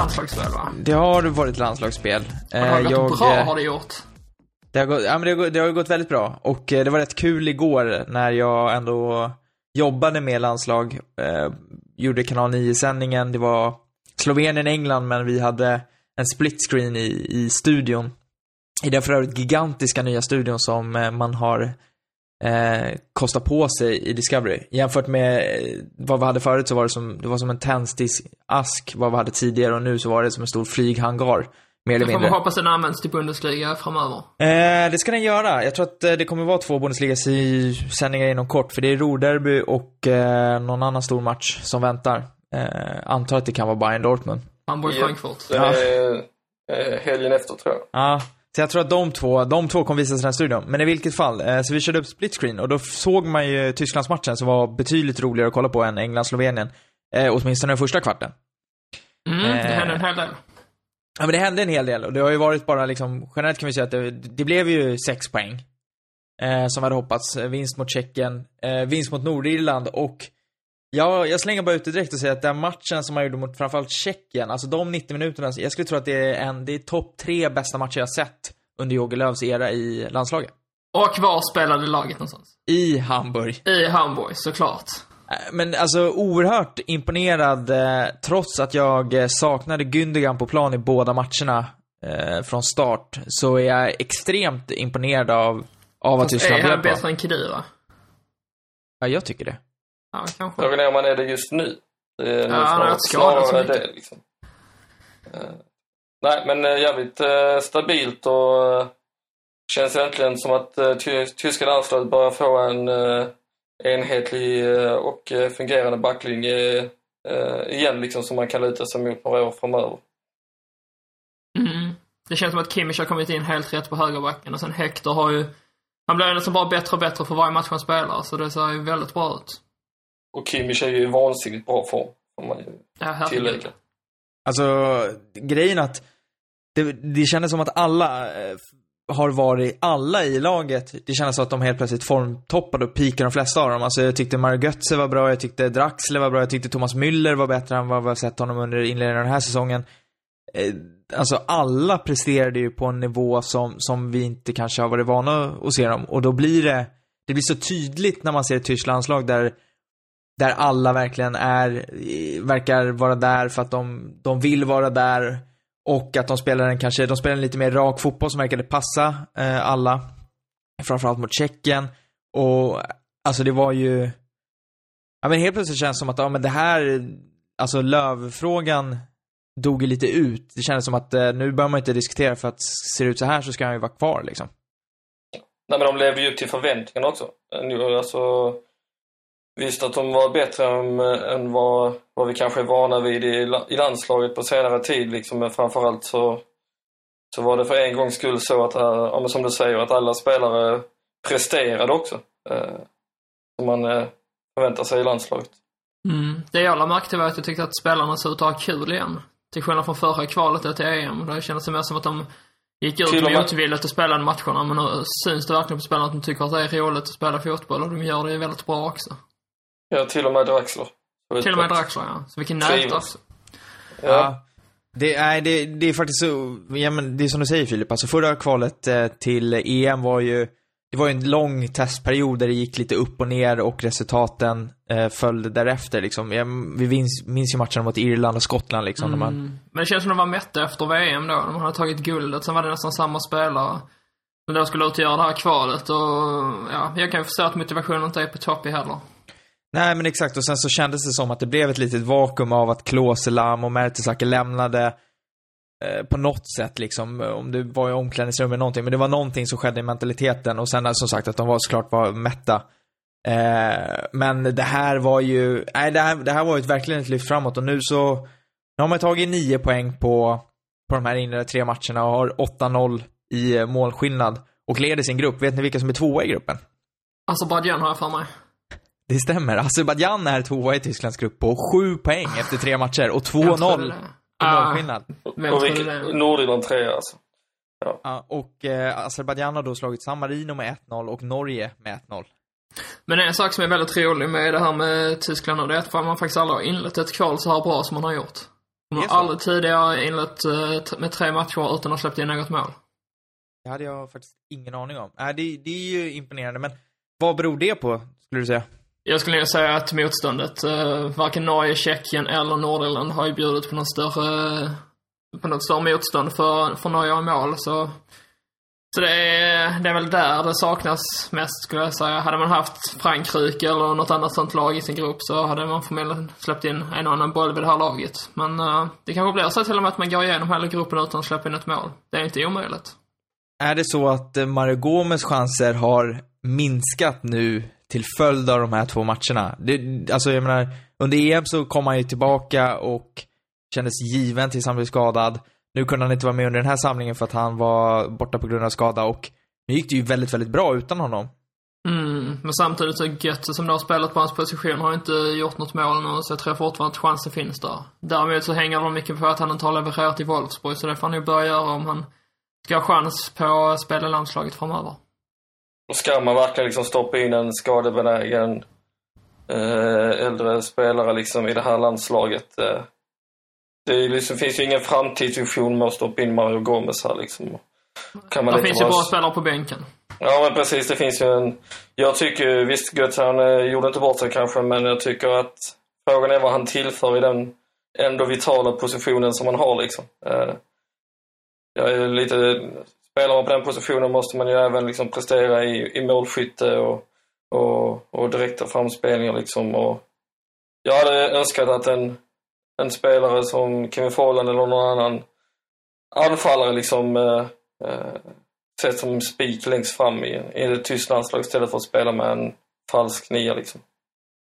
landslagsspel va? Det har varit landslagsspel. Det har Eh, gått bra eh, har det gjort. Det har, gått, ja, men det, har, gått- det har gått väldigt bra. Och eh, det var rätt kul igår när jag ändå jobbade med landslag. Eh, gjorde kanal 9-sändningen. Det var Slovenien-England, men vi hade en split screen i, i studion. I den för övrigt gigantiska nya studion som eh, man har eh, kostat på sig i Discovery. Jämfört med eh, vad vi hade förut så var det som, det var som en tändsticksask vad vi hade tidigare och nu så var det som en stor flyghangar. Mer eller får mindre. man hoppas den används till Bundesliga framöver. Eh, det ska den göra. Jag tror att eh, det kommer vara två Bundesliga-sändningar inom kort, för det är Ruhrderby och eh, någon annan stor match som väntar. Eh, antar att det kan vara Bayern Dortmund. Hamburg, Ja. Frankfurt. Är eh, helgen efter tror jag. Ja, så jag tror att de två, de två kommer visas i den här studion. Men i vilket fall, eh, så vi körde upp split screen och då såg man ju Tysklandsmatchen som var betydligt roligare att kolla på än England-Slovenien. Eh, åtminstone den första kvarten. Mm, det Eh. hände en hel del. Ja men det hände en hel del och det har ju varit bara liksom, generellt kan vi säga att det, det blev ju sex poäng. Eh, som hade hoppats. Vinst mot Tjeckien, vinst mot Nordirland och ja, jag slänger bara ut det direkt och säger att den matchen som man gjorde mot framförallt Tjeckien, alltså de 90 minuterna, jag skulle tro att det är en, det är topp tre bästa matcher jag sett under Jogi Löws era i landslaget. Och var spelade laget någonstans? I Hamburg. I Hamburg, såklart. Eh, Men alltså oerhört imponerad, eh, trots att jag eh, saknade Gündogan på plan i båda matcherna eh, från start, så är jag extremt imponerad av, av Fast Tyskland är han bättre än Kedira? Ja, jag tycker det. Ja, kanske. Frågan är om man är det just nu. Det är Ja, han har skadad så mycket. det liksom. Eh, nej, men eh, jävligt eh, stabilt och känns äntligen som att ty tyska landslaget börjar få en enhetlig och fungerande backlinje igen liksom som man kan luta sig mot några år framöver. Mm. Det känns som att Kimmich har kommit in helt rätt på högerbacken och sen Hector har ju... Han blir nästan bara bättre och bättre för varje match han spelar, så det ser ju väldigt bra ut. Och Kimmich är ju i vansinnigt bra form, får man ju tillägga. Alltså, grejen att det, det kändes som att alla eh, har varit, alla i laget, det kändes som att de helt plötsligt formtoppade och pikade de flesta av dem. Alltså jag tyckte Mario Götze var bra, jag tyckte Draxler var bra, jag tyckte Thomas Müller var bättre än vad vi har sett honom under inledningen av den här säsongen. Eh, Alltså alla presterade ju på en nivå som, som vi inte kanske har varit vana att se dem. Och då blir det, det blir så tydligt när man ser ett tyskt landslag där där alla verkligen är, verkar vara där för att de, de vill vara där och att de spelar en kanske, de spelar en lite mer rak fotboll som verkade passa eh, alla. Framförallt mot Tjeckien. Och alltså det var ju, ja men helt plötsligt känns det som att, ja men det här, alltså lövfrågan dog ju lite ut. Det kändes som att eh, nu bör man inte diskutera för att ser det ut så här så ska han ju vara kvar liksom. Nej, men de lever ju upp till förväntningarna också. Eh, alltså, visst att de var bättre än, än vad, vad vi kanske är vana vid i, i landslaget på senare tid. Liksom. Men framförallt så, så var det för en gångs skull så att, eh, ja, som du säger, att alla spelare presterade också. Eh, som man eh, förväntar sig i landslaget. Mm. Det jag lade märke till var att jag tyckte att spelarna såg ut att ha kul igen. Till skillnad från förra kvalet till EM. Då kändes det mer som att de gick ut med- motvilligt och spelade matcherna. Men nu syns det verkligen på spelarna att de tycker att det är roligt att spela fotboll och de gör det väldigt bra också. Ja, till och med Draxler. Till och med Draxler, ja. Så vilken nät alltså. Ja. Det, nej, det, det är faktiskt så, ja men det är som du säger Filip, alltså förra kvalet eh, till EM var ju, det var ju en lång testperiod där det gick lite upp och ner och resultaten eh, följde därefter liksom. Jag, vi minns, minns ju matcherna mot Irland och Skottland liksom. När man, Mm. Men det känns som de var mätta efter VM då. De hade tagit guldet. Sen var det nästan samma spelare. som då skulle ut och göra det här kvalet och ja, jag kan ju förstå att motivationen inte är på topp i heller. Nej men exakt, och sen så kändes det som att det blev ett litet vakuum av att Klåselam och Mertesacker lämnade eh, på något sätt liksom, om det var i omklädningsrummet eller någonting, men det var någonting som skedde i mentaliteten och sen som sagt att de var såklart var mätta. Eh, men det här var ju, nej det här, det här var ju verkligen ett lyft framåt och nu så, nu har man tagit nio poäng på, på de här inre tre matcherna och har 8-0 i eh, målskillnad och leder sin grupp. Vet ni vilka som är tvåa i gruppen? Azerbajdzjan har jag för mig. Det stämmer. Azerbajdzjan är tvåa i Tysklands grupp på sju poäng efter tre matcher och Jag trodde 2-0 det. i Ah, målskillnad. Och vilket? Nordirland trea alltså. Ja, och eh, Azerbajdzjan har då slagit San Marino med 1-0 och Norge med 1-0. Men en sak som är väldigt rolig med det här med Tyskland och det är att man faktiskt aldrig har inlett ett kval så här bra som man har gjort. Är har aldrig tidigare inlett eh, med tre matcher utan att släppt in något mål. Det hade jag faktiskt ingen aning om. Äh, det, det är ju imponerande, men vad beror det på, skulle du säga? Jag skulle nog säga att motståndet, eh, varken Norge, Tjeckien eller Nordirland har ju bjudit på någon större, eh, på något större motstånd för, för Norge i mål. Så, så det, är, det är väl där det saknas mest skulle jag säga. Hade man haft Frankrike eller något annat sånt lag i sin grupp så hade man förmodligen släppt in en och annan boll vid det här laget. Men eh, det kanske blir så till och med att man går igenom hela gruppen utan att släppa in ett mål. Det är inte omöjligt. Är det så att eh, Mario Gomes chanser har minskat nu till följd av de här två matcherna? Det, alltså, jag menar, under EM så kom han ju tillbaka och kändes given tills han blev skadad. Nu kunde han inte vara med under den här samlingen för att han var borta på grund av skada och nu gick det ju väldigt, väldigt bra utan honom. Mm, men samtidigt så Götze som då har spelat på hans position har inte gjort något mål nu, så jag tror fortfarande att chansen finns där. Däremot så hänger det mycket på att han inte har levererat i Wolfsburg, så det får han nog börja göra om han ska ha chans på att spela i landslaget framöver. Och ska man verkligen liksom stoppa in en skadebenägen eh, äldre spelare liksom i det här landslaget. Eh, det liksom, finns ju ingen framtidsvision med att stoppa in Mario Gomez här liksom. Kan man Det finns ju bara- bra spelare på bänken. Ja men precis, det finns ju en... Jag tycker visst Götze han eh, gjorde inte bort sig kanske, men jag tycker att frågan är vad han tillför i den ändå vitala positionen som han har liksom. Jag är lite... Spelar man på den positionen måste man ju även liksom prestera i, i målskytte och, och, och direkta framspelningar liksom. Och jag hade önskat att en, en spelare som Kevin Folland eller någon annan anfallare liksom eh, eh, sett som spik längst fram i, i det tyska landslaget istället för att spela med en falsk nia liksom.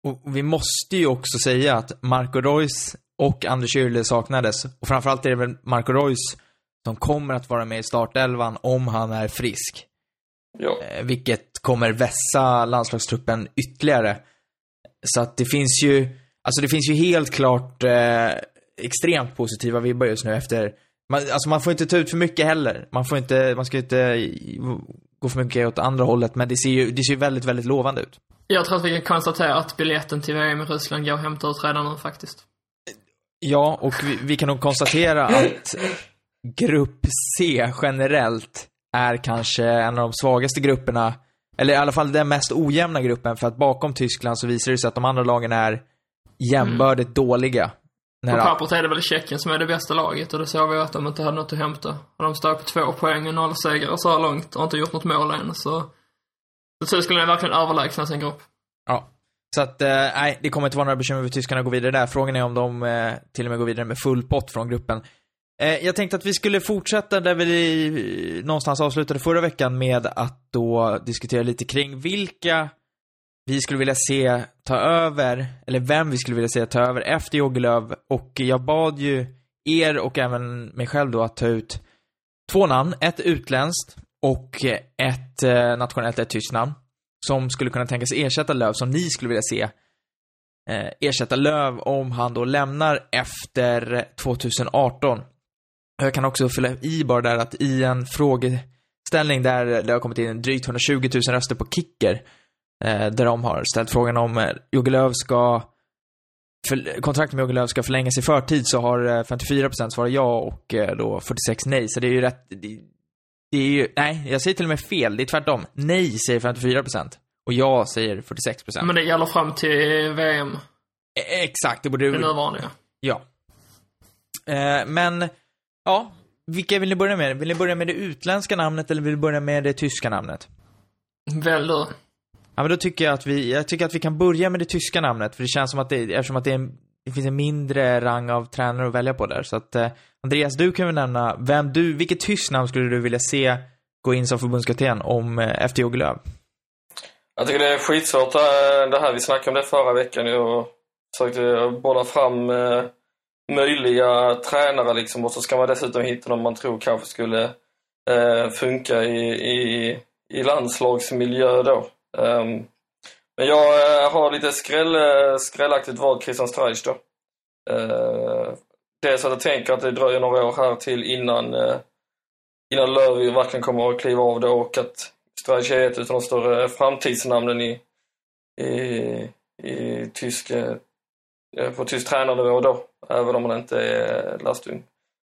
Och vi måste ju också säga att Marco Reus och Anders Yrle saknades. Och framförallt är det väl Marco Reus som kommer att vara med i startelvan om han är frisk. Ja. Eh, vilket kommer vässa landslagstruppen ytterligare. Så att det finns ju, alltså det finns ju helt klart eh, extremt positiva vibbar just nu efter, man, alltså man får inte ta ut för mycket heller. Man får inte, man ska inte gå för mycket åt andra hållet, men det ser ju, det ser ju väldigt, väldigt lovande ut. Jag tror att vi kan konstatera att biljetten till VM i Ryssland går att hämta ut redan nu faktiskt. Ja, och vi, vi kan nog konstatera att Grupp C generellt är kanske en av de svagaste grupperna, eller i alla fall den mest ojämna gruppen, för att bakom Tyskland så visar det sig att de andra lagen är jämbördigt dåliga. På pappret är det väl Tjeckien som är det bästa laget och det såg vi att de inte hade något att hämta. Och de står på två poäng och noll segrar så här långt och har inte gjort något mål än så... Så Tyskland är verkligen överlägsna sin grupp. ja. Så att, eh, nej, det kommer inte vara några bekymmer för tyskarna att gå vidare där. Frågan är om de eh, till och med går vidare med full pott från gruppen. Eh, jag tänkte att vi skulle fortsätta där vi någonstans avslutade förra veckan med att då diskutera lite kring vilka vi skulle vilja se ta över, eller vem vi skulle vilja se ta över efter Joggelöv. Och jag bad ju er och även mig själv då att ta ut två namn, ett utländskt och ett eh, nationellt, ett tyskt namn. Som skulle kunna tänkas ersätta Löv, som ni skulle vilja se eh, ersätta Löv om han då lämnar efter 2018. Jag kan också fylla i bara där att i en frågeställning där det har kommit in drygt 120 000 röster på Kicker, eh, där de har ställt frågan om eh, Jogge Löw ska för, kontraktet med Jogge Löw ska förlängas i förtid så har eh, 54% svarat ja och eh, då 46 nej. Så det är ju rätt, det, det är ju, nej, jag säger till och med fel. Det är tvärtom. Nej säger 54% och ja säger 46%. Men det gäller fram till VM, Eh, Exakt, det borde det nuvarande ja. Ja. Eh, men, ja. Vilka vill ni börja med? Vill ni börja med det utländska namnet eller vill ni börja med det tyska namnet? Välj du. Ja, men då tycker jag att vi, jag tycker att vi kan börja med det tyska namnet, för det känns som att det, eftersom att det, är en, det finns en mindre rang av tränare att välja på där. Så att, eh, Andreas, du kan väl nämna vem du, vilket tyskt namn skulle du vilja se gå in som förbundskapten om, eh, efter Jogi Löw? Jag tycker det är skitsvårt eh, det här. Vi snackade om det förra veckan och försökte bolla fram eh, möjliga tränare liksom och så ska man dessutom hitta någon man tror kanske skulle eh, funka i, i, i landslagsmiljö då. Ehm, men jag eh, har lite skräll, eh, skrällaktigt valt Christian Streich då. Uh, dels att jag tänker att det dröjer några år här till innan, eh, innan Löw verkligen kommer att kliva av då och att Streich är ett av de större framtidsnamnen i, i, i tysk, eh, på tysk tränarnivå då även om han inte är lastung.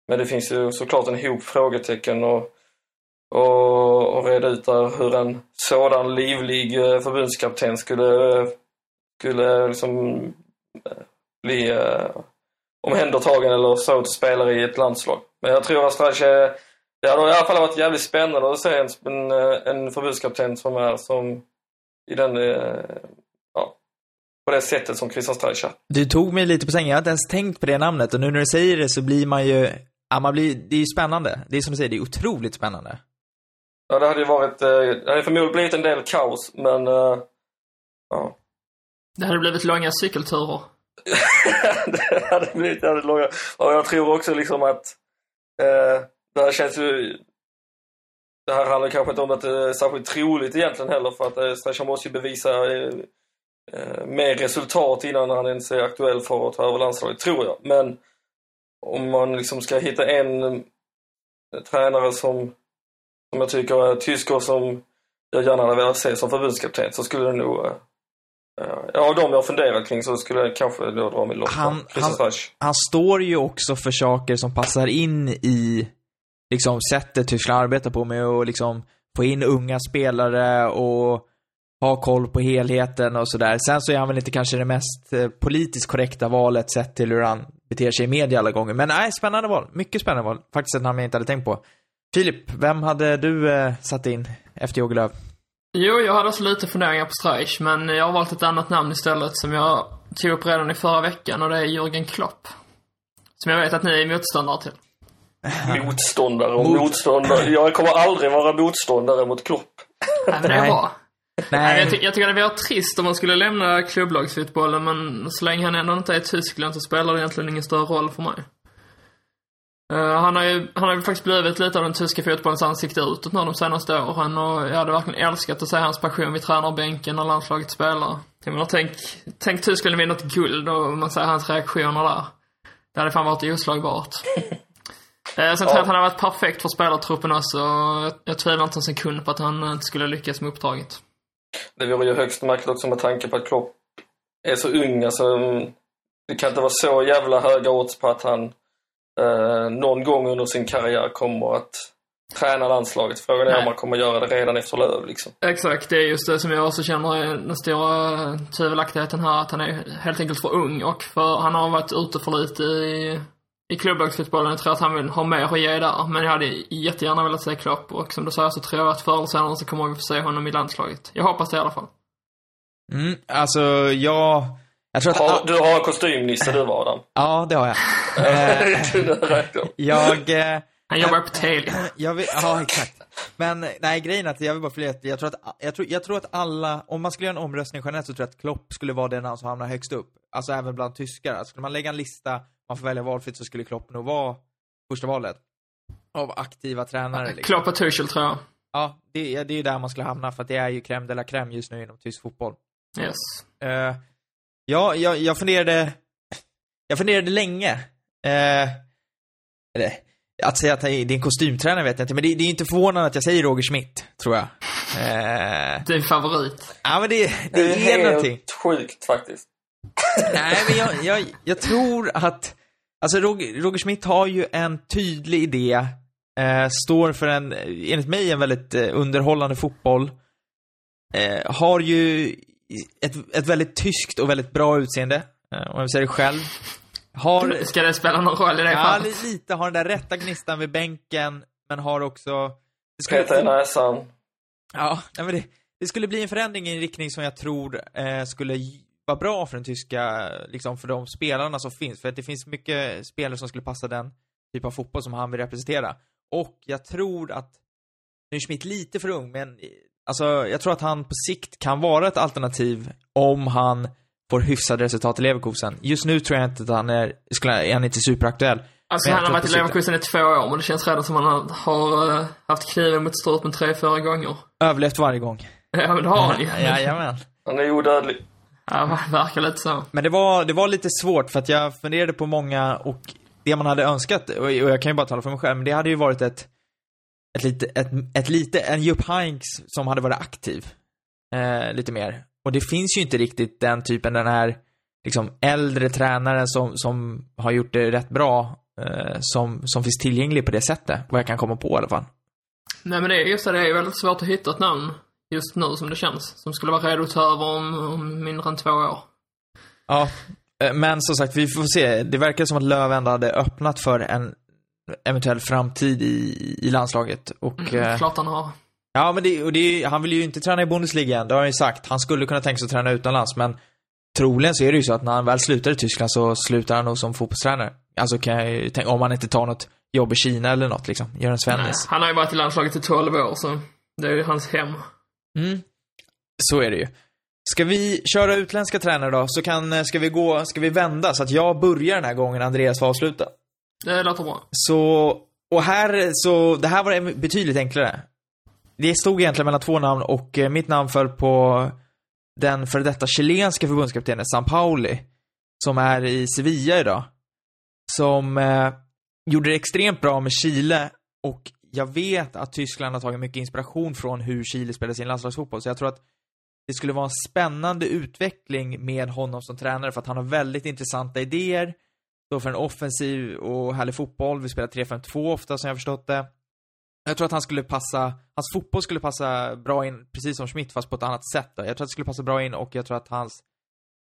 Men det finns ju såklart en hop frågetecken och, och, och reda ut där hur en sådan livlig eh, förbundskapten skulle, skulle eh, liksom eh, bli eh, omhändertagen eller så till spelare i ett landslag. Men jag tror att Strache, det hade i alla fall varit jävligt spännande att se en, en, en förbundskapten som är som i den, eh, på det sättet som Christian Streich Du tog mig lite på sängen. Jag har inte ens tänkt på det namnet och nu när du säger det så blir man ju, ja man blir, det är ju spännande. Det är som du säger, det är otroligt spännande. Ja, det hade ju varit, det hade förmodligen blivit en del kaos, men, ja. Det hade blivit långa cykelturer. det hade blivit jävligt långa. Och jag tror också liksom att eh, det här känns ju... Det här handlar kanske inte om att det är särskilt troligt egentligen heller för att eh, måste ju bevisa eh, eh, mer resultat innan han ens är aktuell för att ta över landslaget, tror jag. Men om man liksom ska hitta en eh, tränare som, som jag tycker är tysk och som jag gärna hade velat se som förbundskapten så skulle det nog eh, Ja, av de jag funderat kring så skulle jag kanske då dra min lott han, han, han står ju också för saker som passar in i liksom sättet Tyskland arbetar på med att liksom få in unga spelare och ha koll på helheten och sådär. Sen så är han väl inte kanske det mest eh, politiskt korrekta valet sett till hur han beter sig i media alla gånger. Men nej, spännande val. Mycket spännande val. Faktiskt ett namn jag inte hade tänkt på. Filip, vem hade du eh, satt in efter Jogi Löw? Jo, jag hade också lite funderingar på Streich, men jag har valt ett annat namn istället som jag tog upp redan i förra veckan och det är Jürgen Klopp. Som jag vet att ni är motståndare till. Motståndare och Mot... motståndare. Jag kommer aldrig vara motståndare mot Klopp. Nej, men det är bra. Nej. Jag, ty jag tycker det vore trist om man skulle lämna klubblagsfotbollen, men så länge han ändå inte är i Tyskland så spelar det egentligen ingen större roll för mig. Uh, han har ju, han har ju faktiskt blivit lite av den tyska fotbollens ansikte utåt nu de senaste åren och jag hade verkligen älskat att se hans passion vid tränarbänken när landslaget spelar. Jag menar, tänk, tänk Tyskland vinner ett guld och man ser hans reaktioner där. Det hade fan varit oslagbart. Eh, sen tror jag att han har varit perfekt för spelartruppen också. Jag, jag tvivlar inte en sekund på att han inte skulle lyckas med uppdraget. Det vore ju högst märkligt också med tanke på att Klopp är så ung. Alltså, det kan inte vara så jävla höga odds på att han eh, någon gång under sin karriär kommer att träna landslaget. Frågan är Nej. om han kommer göra det redan efter Löv liksom. Exakt, det är just det som jag också känner är den stora tvivelaktigheten här. Att han är helt enkelt för ung och för han har varit ute för lite i i klubblagsfotbollen. Jag tror att han vill ha mer att ge där. Men jag hade jättegärna velat se Klopp och som du säger så tror jag att förr eller senare så kommer vi få se honom i landslaget. Jag hoppas det i alla fall. Mm, alltså jag... Jag tror att... Har, du har kostymnisse du var Adam. Ja, det har jag. jag... Eh, han jobbar på Telia. Jag vill, ja, exakt. Men nej, grejen är att jag vill bara flera, jag tror att, jag tror, jag tror att alla, om man skulle göra en omröstning generellt så tror jag att Klopp skulle vara den som hamnar högst upp. Alltså även bland tyskar. Alltså, skulle man lägga en lista man får välja valfritt så skulle Klopp nog vara första valet. Av aktiva tränare. Liksom. Klopp och Tuchel tror jag. Ja, det, det är ju där man skulle hamna för att det är ju crème de la crème just nu inom tysk fotboll. Yes. Uh, ja, jag, jag funderade, jag funderade länge. Uh, eller, att säga att det är en kostymtränare vet jag inte, men det, det är inte förvånande att jag säger Roger Schmidt, tror jag. Uh, det är favorit. Ja, men det, det, det är, är helt någonting. sjukt faktiskt. Nej, men jag, jag, jag tror att Alltså Roger, Roger Schmidt har ju en tydlig idé, eh, står för en, enligt mig, en väldigt eh, underhållande fotboll. Eh, har ju ett, ett väldigt tyskt och väldigt bra utseende, eh, om jag säger det själv. Har, Ska det spela någon roll i det Ja, fallet? lite. Har den där rätta gnistan vid bänken, men har också... Peter i näsan. Ja, men det, det skulle bli en förändring i en riktning som jag tror eh, skulle vara bra för den tyska, liksom för de spelarna som finns. För att det finns mycket spelare som skulle passa den typ av fotboll som han vill representera. Och jag tror att, nu är Schmidt lite för ung, men alltså jag tror att han på sikt kan vara ett alternativ om han får hyfsade resultat i Leverkusen. Just nu tror jag inte att han är, skulle, är han inte superaktuell. Alltså han har varit i Leverkusen i två år, men det känns redan som att han har, har haft kniven mot strupen tre, fyra gånger. Överlevt varje gång. Ja, men det har han ju. Jajamän. Han är odödlig. Ja, verkar lite så. Men det var, det var lite svårt för att jag funderade på många och det man hade önskat, och jag kan ju bara tala för mig själv, men det hade ju varit ett, ett lite, ett, ett lite, en Jupp Heynckes som hade varit aktiv. Eh, lite mer. Och det finns ju inte riktigt den typen, den här liksom äldre tränare som, som har gjort det rätt bra eh, som, som finns tillgänglig på det sättet. Vad jag kan komma på i alla fall. Nej men det just det, det är väldigt svårt att hitta ett namn just nu som det känns. Som skulle vara redo att ta över om, om mindre än två år. Ja, eh, men som sagt, vi får se. Det verkar som att Löv ändå hade öppnat för en eventuell framtid i, i landslaget. Och, Mm, eh, klart han har. ja, men det, och det, han vill ju inte träna i Bundesliga än, det har han ju sagt. Han skulle kunna tänka sig att träna utomlands, men troligen så är det ju så att när han väl slutar i Tyskland så slutar han nog som fotbollstränare. Alltså kan jag ju tänka, om han inte tar något jobb i Kina eller något liksom, gör en Svennis. han har ju varit i landslaget i 12 år så det är ju hans hem. Mm. Så är det ju. Ska vi köra utländska tränare då? Så kan, eh, ska vi gå, ska vi vända så att jag börjar den här gången, Andreas får avsluta. Det låter bra. Så, och här, så, det här var betydligt enklare. Det stod egentligen mellan två namn och eh, mitt namn föll på den för detta chilenska förbundskaptenen San Pauli, som är i Sevilla idag. Som eh, gjorde det extremt bra med Chile och jag vet att Tyskland har tagit mycket inspiration från hur Chile spelar sin landslagsfotboll, så jag tror att det skulle vara en spännande utveckling med honom som tränare för att han har väldigt intressanta idéer. Står för en offensiv och härlig fotboll. Vi spelar 3-5-2 ofta som jag har förstått det. Jag tror att han skulle passa, hans fotboll skulle passa bra in, precis som Schmidt fast på ett annat sätt då. Jag tror att det skulle passa bra in och jag tror att hans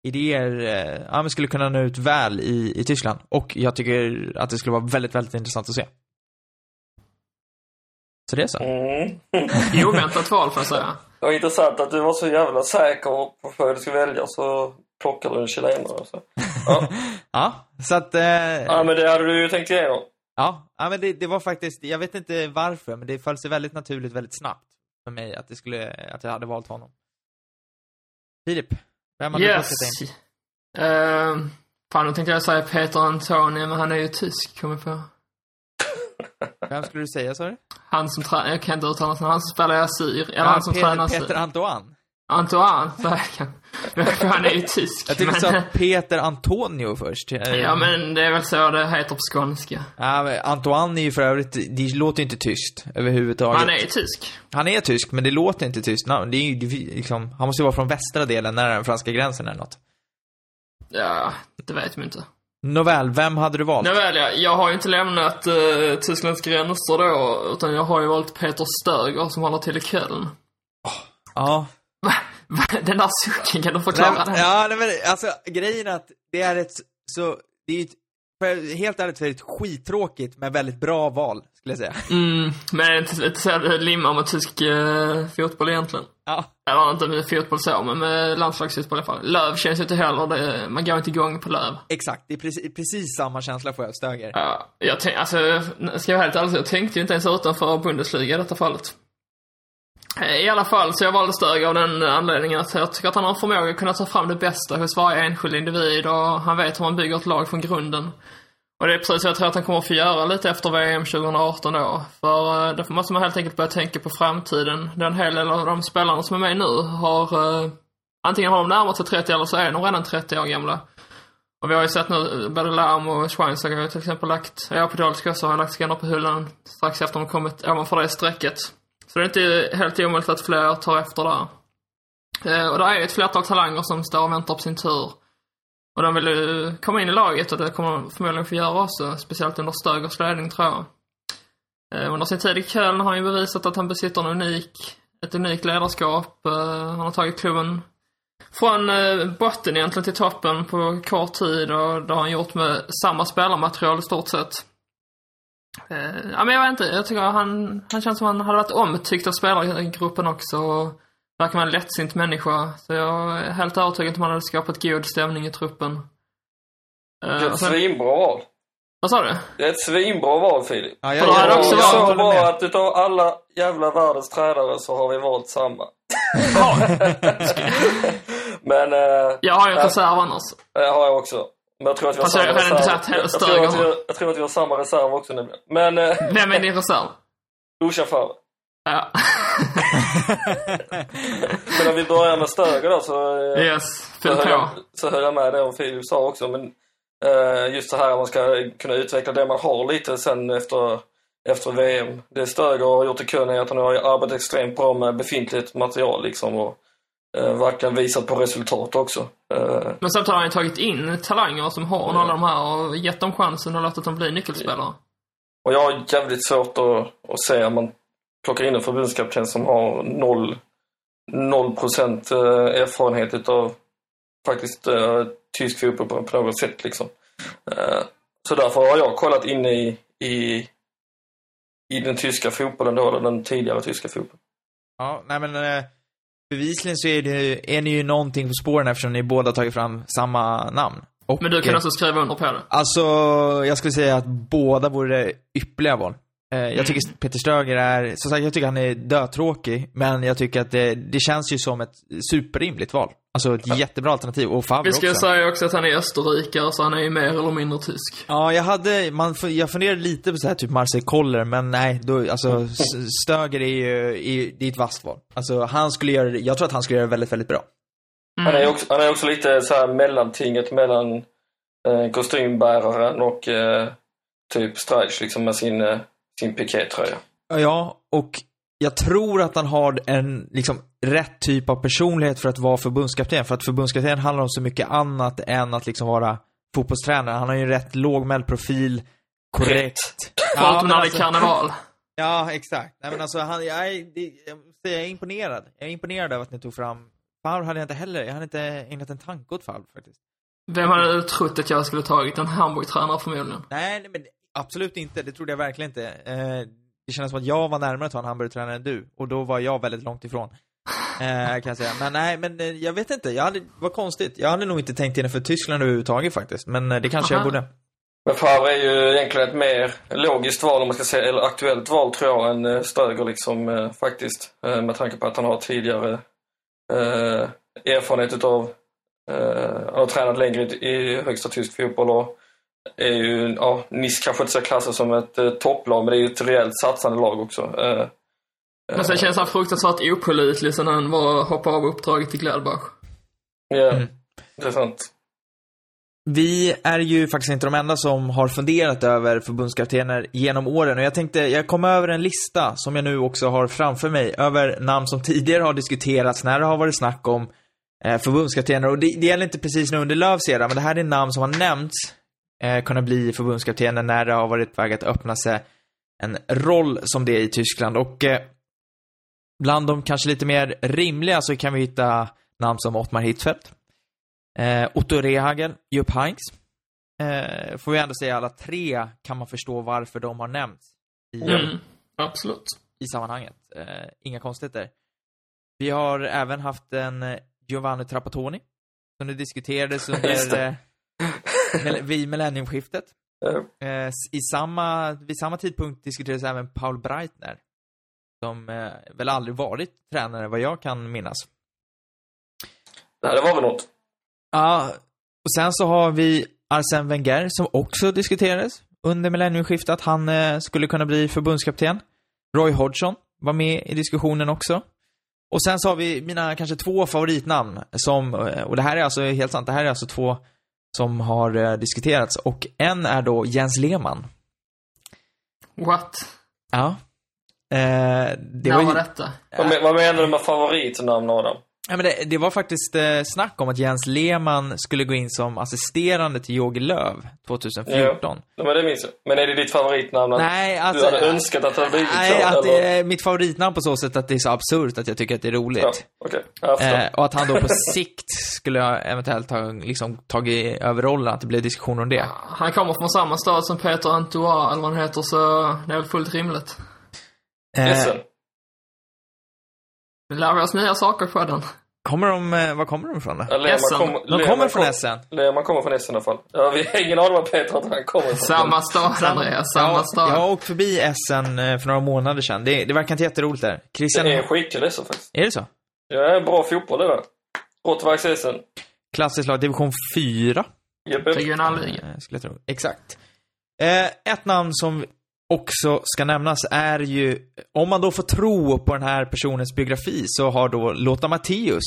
idéer, eh, ja men skulle kunna nå ut väl i, i Tyskland. Och jag tycker att det skulle vara väldigt, väldigt intressant att se. Så det är så. Mm. Oväntat val får jag säga. Det var intressant att du var så jävla säker på vad du skulle välja så plockade du en chilenare. Så. Ja. Ja, så att... Eh, ja, men det hade du ju tänkt igenom. Ja, ja men det, det var faktiskt, jag vet inte varför, men det föll sig väldigt naturligt väldigt snabbt för mig att det skulle, att jag hade valt honom. Filip, vem hade Yes. du plockat in? Uh, fan, nu tänkte jag säga Peter Antoni, men han är ju tysk, kommer jag på. Vem skulle du säga, sa du? Han som tränar, jag kan inte uttala hans namn, han som spelar i Assyr. Eller Ja, han som Peter, tränar Peter Assyr. Antoine. Antoine, kan. För han är ju tysk. Jag tyckte du men, sa Peter Antonio först. Ja, men det är väl så det heter på skånska. Ja, men Antoine är ju för övrigt, det låter ju inte tyst överhuvudtaget. Han är ju tysk. Han är tysk, men det låter inte tyst. No, Det är ju, liksom, han måste ju vara från västra delen, nära den franska gränsen eller något. Ja, det vet man inte. Nåväl, vem hade du valt? Nåväl, ja, jag har ju inte lämnat uh, Tysklands gränser då, utan jag har ju valt Peter Stöger som håller till i Köln. Ja? Den där sucken, kan du förklara den? Ja, nej, men alltså grejen är att det är ett så, det är ju ett, helt ärligt så är det ett skittråkigt men väldigt bra val, skulle jag säga. Mm, men det det limmar med tysk uh, fotboll egentligen. Ja. Eller inte med fotboll så, men med landslagsfotboll i alla fall. Löv känns ju inte heller, det, man går inte igång på Löv. Exakt, det är precis, precis samma känsla får jag Stöger. Ja, jag tänk, alltså, ska jag vara helt ärlig, jag tänkte ju inte ens utanför Bundesliga i detta fallet. Eh, I alla fall, så jag valde Stöger av den anledningen att jag tycker att han har förmåga att kunna ta fram det bästa hos varje enskild individ och han vet hur man bygger ett lag från grunden. Och det är precis vad jag tror att han kommer att få göra lite efter VM 2018 då. För eh, då måste man helt enkelt börja tänka på framtiden. Det är en hel del av de spelarna som är med nu har eh, antingen har de närmat sig 30 eller så är de redan 30 år gamla. Och vi har ju sett nu, eh, både Larm och Schweinsteiger har ju till exempel lagt, ja Podolski också har lagt skanner på hyllan strax efter de kommit ovanför det strecket. Så det är inte helt omöjligt att fler tar efter där. Eh, och det är ett flertal talanger som står och väntar på sin tur. Och de vill ju komma in i laget och det kommer de förmodligen få göra också, speciellt under Stögers ledning tror jag. Eh, under sin tid i Köln har han ju bevisat att han besitter en unik, ett unikt ledarskap. Eh, han har tagit klubben från eh, botten egentligen till toppen på kort tid och det har han gjort med samma spelarmaterial i stort sett. Ja men jag vet inte, jag tycker han, han känns som han hade varit omtyckt av spelargruppen också och verkar vara en lättsint människa. Så jag är helt övertygad om att han hade skapat god stämning i truppen. Det är Eh, ett sen, svinbra val. vad sa du? Det är ett svinbra val Filip. Ja, hade Det också är valt- så håller bra med. att utav alla jävla världens tränare så har vi valt samma. Ja, Men eh, jag har ju en Ja. reserv annars. det har jag också. Men jag tror att vi har Fast jag samma reserv. sagt hela Jag, tror att vi, jag tror att vi har samma reserv också nämligen. Men eh, Vem är din reserv? Favre. Ja. Men om vi börjar med Stöger då så, eh, yes, så, höll jag, så höll jag med det om Filip sa också. Men eh, just så här man ska kunna utveckla det man har lite sen efter, efter VM. Det Stöger har gjort i Köln är att han har arbetat extremt bra med befintligt material liksom. Och eh, verkligen visat på resultat också. Eh, Men samtidigt har han ju tagit in talanger som har alla de här och gett dem chansen och låtit dem bli nyckelspelare. och jag har jävligt svårt att, att se om man plockar in en förbundskapten som har noll, noll procent eh, erfarenhet utav faktiskt eh, tysk fotboll på, på något sätt liksom. Eh, så därför har jag kollat in i, i, i den tyska fotbollen då, eller den tidigare tyska fotbollen. Ja, nej men eh, bevisligen så är, det, är ni ju någonting på spåren eftersom ni båda tagit fram samma namn. Och, Men du kan alltså skriva under på det? Alltså, jag skulle säga att båda vore ypperliga val. Eh, Mm. Jag tycker Peter Stöger är, som sagt, jag tycker han är dötråkig, men jag tycker att det, det känns ju som ett superrimligt val. Alltså ett jättebra alternativ. Och Favre Vi ska också. säga också att han är österrikare, så han är ju mer eller mindre tysk. Ja, jag hade, man, jag funderade lite på så här typ Marcel Koller, men nej, då, alltså S- Stöger är ju, är, det är ett vasst val. Alltså han skulle göra jag tror att han skulle göra det väldigt, väldigt bra. Han är också, han är också lite så här mellantinget mellan eh, kostymbäraren och eh, typ Streich liksom med sin, eh, sin pikétröja. Ja, och jag tror att han har en, liksom, rätt typ av personlighet för att vara förbundskapten. För att förbundskapten handlar om så mycket annat än att liksom vara fotbollstränare. Han har ju en rätt lågmäld profil, korrekt. Förutom men när det är alltså- karneval. Ja, exakt. Nej men alltså, han, jag, är, jag, är imponerad. Jag är imponerad över att ni tog fram Favre hade jag inte heller, jag hade inte ägnat en tanke åt Favre faktiskt. Vem hade trott att jag skulle tagit en Hamburg-tränare förmodligen? Nej, nej men absolut inte. Det trodde jag verkligen inte. Eh, det kändes som att jag var närmare att ta en Hamburg-tränare än du. Och då var jag väldigt långt ifrån. Eh, kan jag säga. Men nej, men eh, jag vet inte. Jag hade, vad konstigt. Jag hade nog inte tänkt in det för Tyskland överhuvudtaget faktiskt. Men eh, det kanske jag Aha. borde. Men Favre är ju egentligen ett mer logiskt val om man ska säga, eller aktuellt val tror jag än eh, Stöger liksom eh, faktiskt. Eh, med tanke på att han har tidigare eh, erfarenhet utav, eh, han har tränat längre i, i högsta tysk fotboll och är ju, ja, Nice kanske inte ska klassas som ett eh, topplag men det är ju ett rejält satsande lag också. Eh, Men sen känns han fruktansvärt opålitlig sen han var hoppade av uppdraget till Gladbach. Ja, Mm. det är sant. Vi är ju faktiskt inte de enda som har funderat över förbundskaptener genom åren. Och jag tänkte, jag kom över en lista som jag nu också har framför mig över namn som tidigare har diskuterats när det har varit snack om eh, förbundskaptener. Och det, det gäller inte precis nu under Lööfs era, men det här är namn som har nämnts eh, kunna bli förbundskaptener när det har varit på väg att öppna sig en roll som det är i Tyskland. Och eh, bland de kanske lite mer rimliga så kan vi hitta namn som Ottmar Hitzfeldt, eh, Otto Rehagel, Jupp Heynckes. Eh, får vi ändå säga alla tre kan man förstå varför de har nämnts i, Mm. Absolut. i sammanhanget. Eh, inga konstigheter. Vi har även haft en eh, Giovanni Trapattoni som det diskuterades under eh, vid millenniumskiftet. Eh, i samma, vid samma tidpunkt diskuterades även Paul Breitner. Som eh, väl aldrig varit tränare vad jag kan minnas. nej, det var väl något. Ja, och sen så har vi Arsène Wenger som också diskuterades under millenniumskiftet att han eh, skulle kunna bli förbundskapten. Roy Hodgson var med i diskussionen också. Och sen så har vi mina kanske två favoritnamn som, och det här är alltså helt sant, det här är alltså två som har eh, diskuterats och en är då Jens Lehmann. What? Ja. Eh, det När var var ju, detta? Vad, men- vad menar du med favoritnamn Adam? Ja, men det, det var faktiskt eh, snack om att Jens Lehmann skulle gå in som assisterande till Jogi Löw 2014. Ja, men det minns jag. Men är det ditt favoritnamn? Att Nej, du alltså... hade önskat att det hade blivit Nej, så? att eller? det är mitt favoritnamn på så sätt att det är så absurt att jag tycker att det är Ja, roligt. Jag förstår. Eh, och att han då på sikt skulle jag eventuellt ha liksom, tagit över rollen, att det blev diskussioner om det. Han kommer från samma stad som Peter Antoine, eller vad han heter, så det är väl fullt rimligt. Eh, lär vi oss nya saker på den. Kommer de, eh, var kommer de ifrån då? Ja, Essen. kom- De Lehmann kommer från kom- Essen. Kommer från Essen i alla fall. Ja, vi har ingen aning var Peter att han kommer ifrån. Samma stad, Andreas. Samma ja, stad. Jag har åkt förbi Essen eh, för några månader sedan. Det, det verkar inte jätteroligt där. Christian, Det är skitkul Essen faktiskt. är det så? Ja, bra fotboll det där. Råttverks Essen. Klassiskt lag, division 4. Jepp, jepp. Regionalliga. Eh, skulle jag tro. Exakt. Eh, ett namn som också ska nämnas är ju, om man då får tro på den här personens biografi, så har då Lotta Matthäus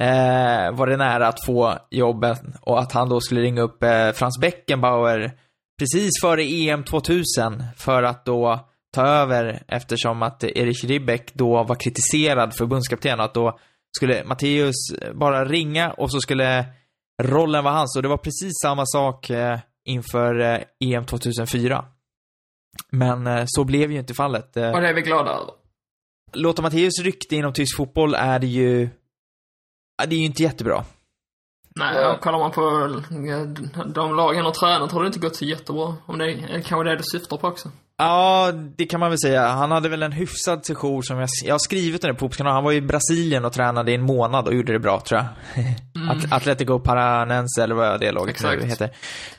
eh, varit nära att få jobbet och att han då skulle ringa upp eh, Frans Beckenbauer precis före EM 2000 för att då ta över eftersom att Erich Ribbeck då var kritiserad förbundskapten och att då skulle Matteus bara ringa och så skulle rollen vara hans. Och det var precis samma sak eh, inför eh, EM 2004. Men eh, så blev ju inte fallet. Eh, Och det är vi glada över. Lothar Matteus rykte inom tysk fotboll är det ju... Det är ju inte jättebra. Nej, och kollar man på eh, de lag han har tränat har det inte gått så jättebra. Om det är kanske det du syftar på också. Ja, det kan man väl säga. Han hade väl en hyfsad session som jag, jag har skrivit den på Fotbollskanalen. Han var ju i Brasilien och tränade i en månad och gjorde det bra, tror jag. At Atletico Paranense, eller vad det laget nu Exakt. heter.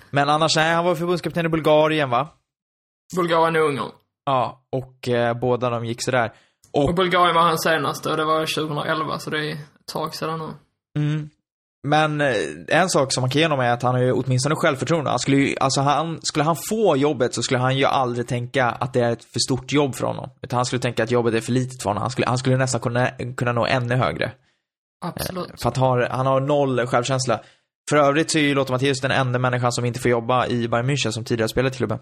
Men annars, nej, han var förbundskapten i Bulgarien, va? Bulgarien och Ungern. Ja, och eh, båda de gick sådär. Och, Och Bulgarien var hans senaste och det var 2011, så det är ett tag sedan nu. mm, men eh, en sak som man kan ge honom är att han har ju åtminstone självförtroende. Han skulle ju, alltså han, skulle han få jobbet så skulle han ju aldrig tänka att det är ett för stort jobb för honom. Utan han skulle tänka att jobbet är för litet för honom. Han skulle, han skulle nästan kunna, kunna nå ännu högre. Absolut. För att ha, han har noll självkänsla. För övrigt så är ju Lothar Matthäus den enda människan som inte får jobba i Bayern München som tidigare spelat i klubben.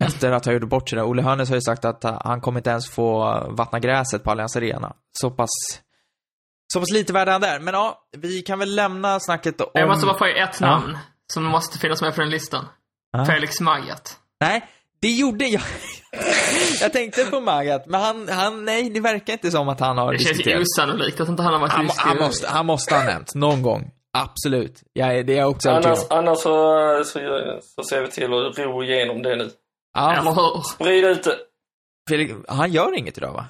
Efter att ha gjort bort sig där. Olle Hörnes har ju sagt att han kommer inte ens få vattna gräset på Allianz Arena. Så pass, så pass lite värd är han där. Men ja, vi kan väl lämna snacket om... Jag måste bara få ett Ja. namn som måste finnas med på den listan. Ja. Felix Magath. Nej, det gjorde jag. jag tänkte på Magat, men han, han, nej, det verkar inte som att han har Det känns diskuterat. osannolikt att inte han har varit Han, han, måste, han måste ha nämnt någon gång. Absolut. Jag, det är jag också Annars, annars så, så, så ser vi till att ro igenom det nu. Ja, Eller hur? Sprid ut det. Felix, han gör inget idag va?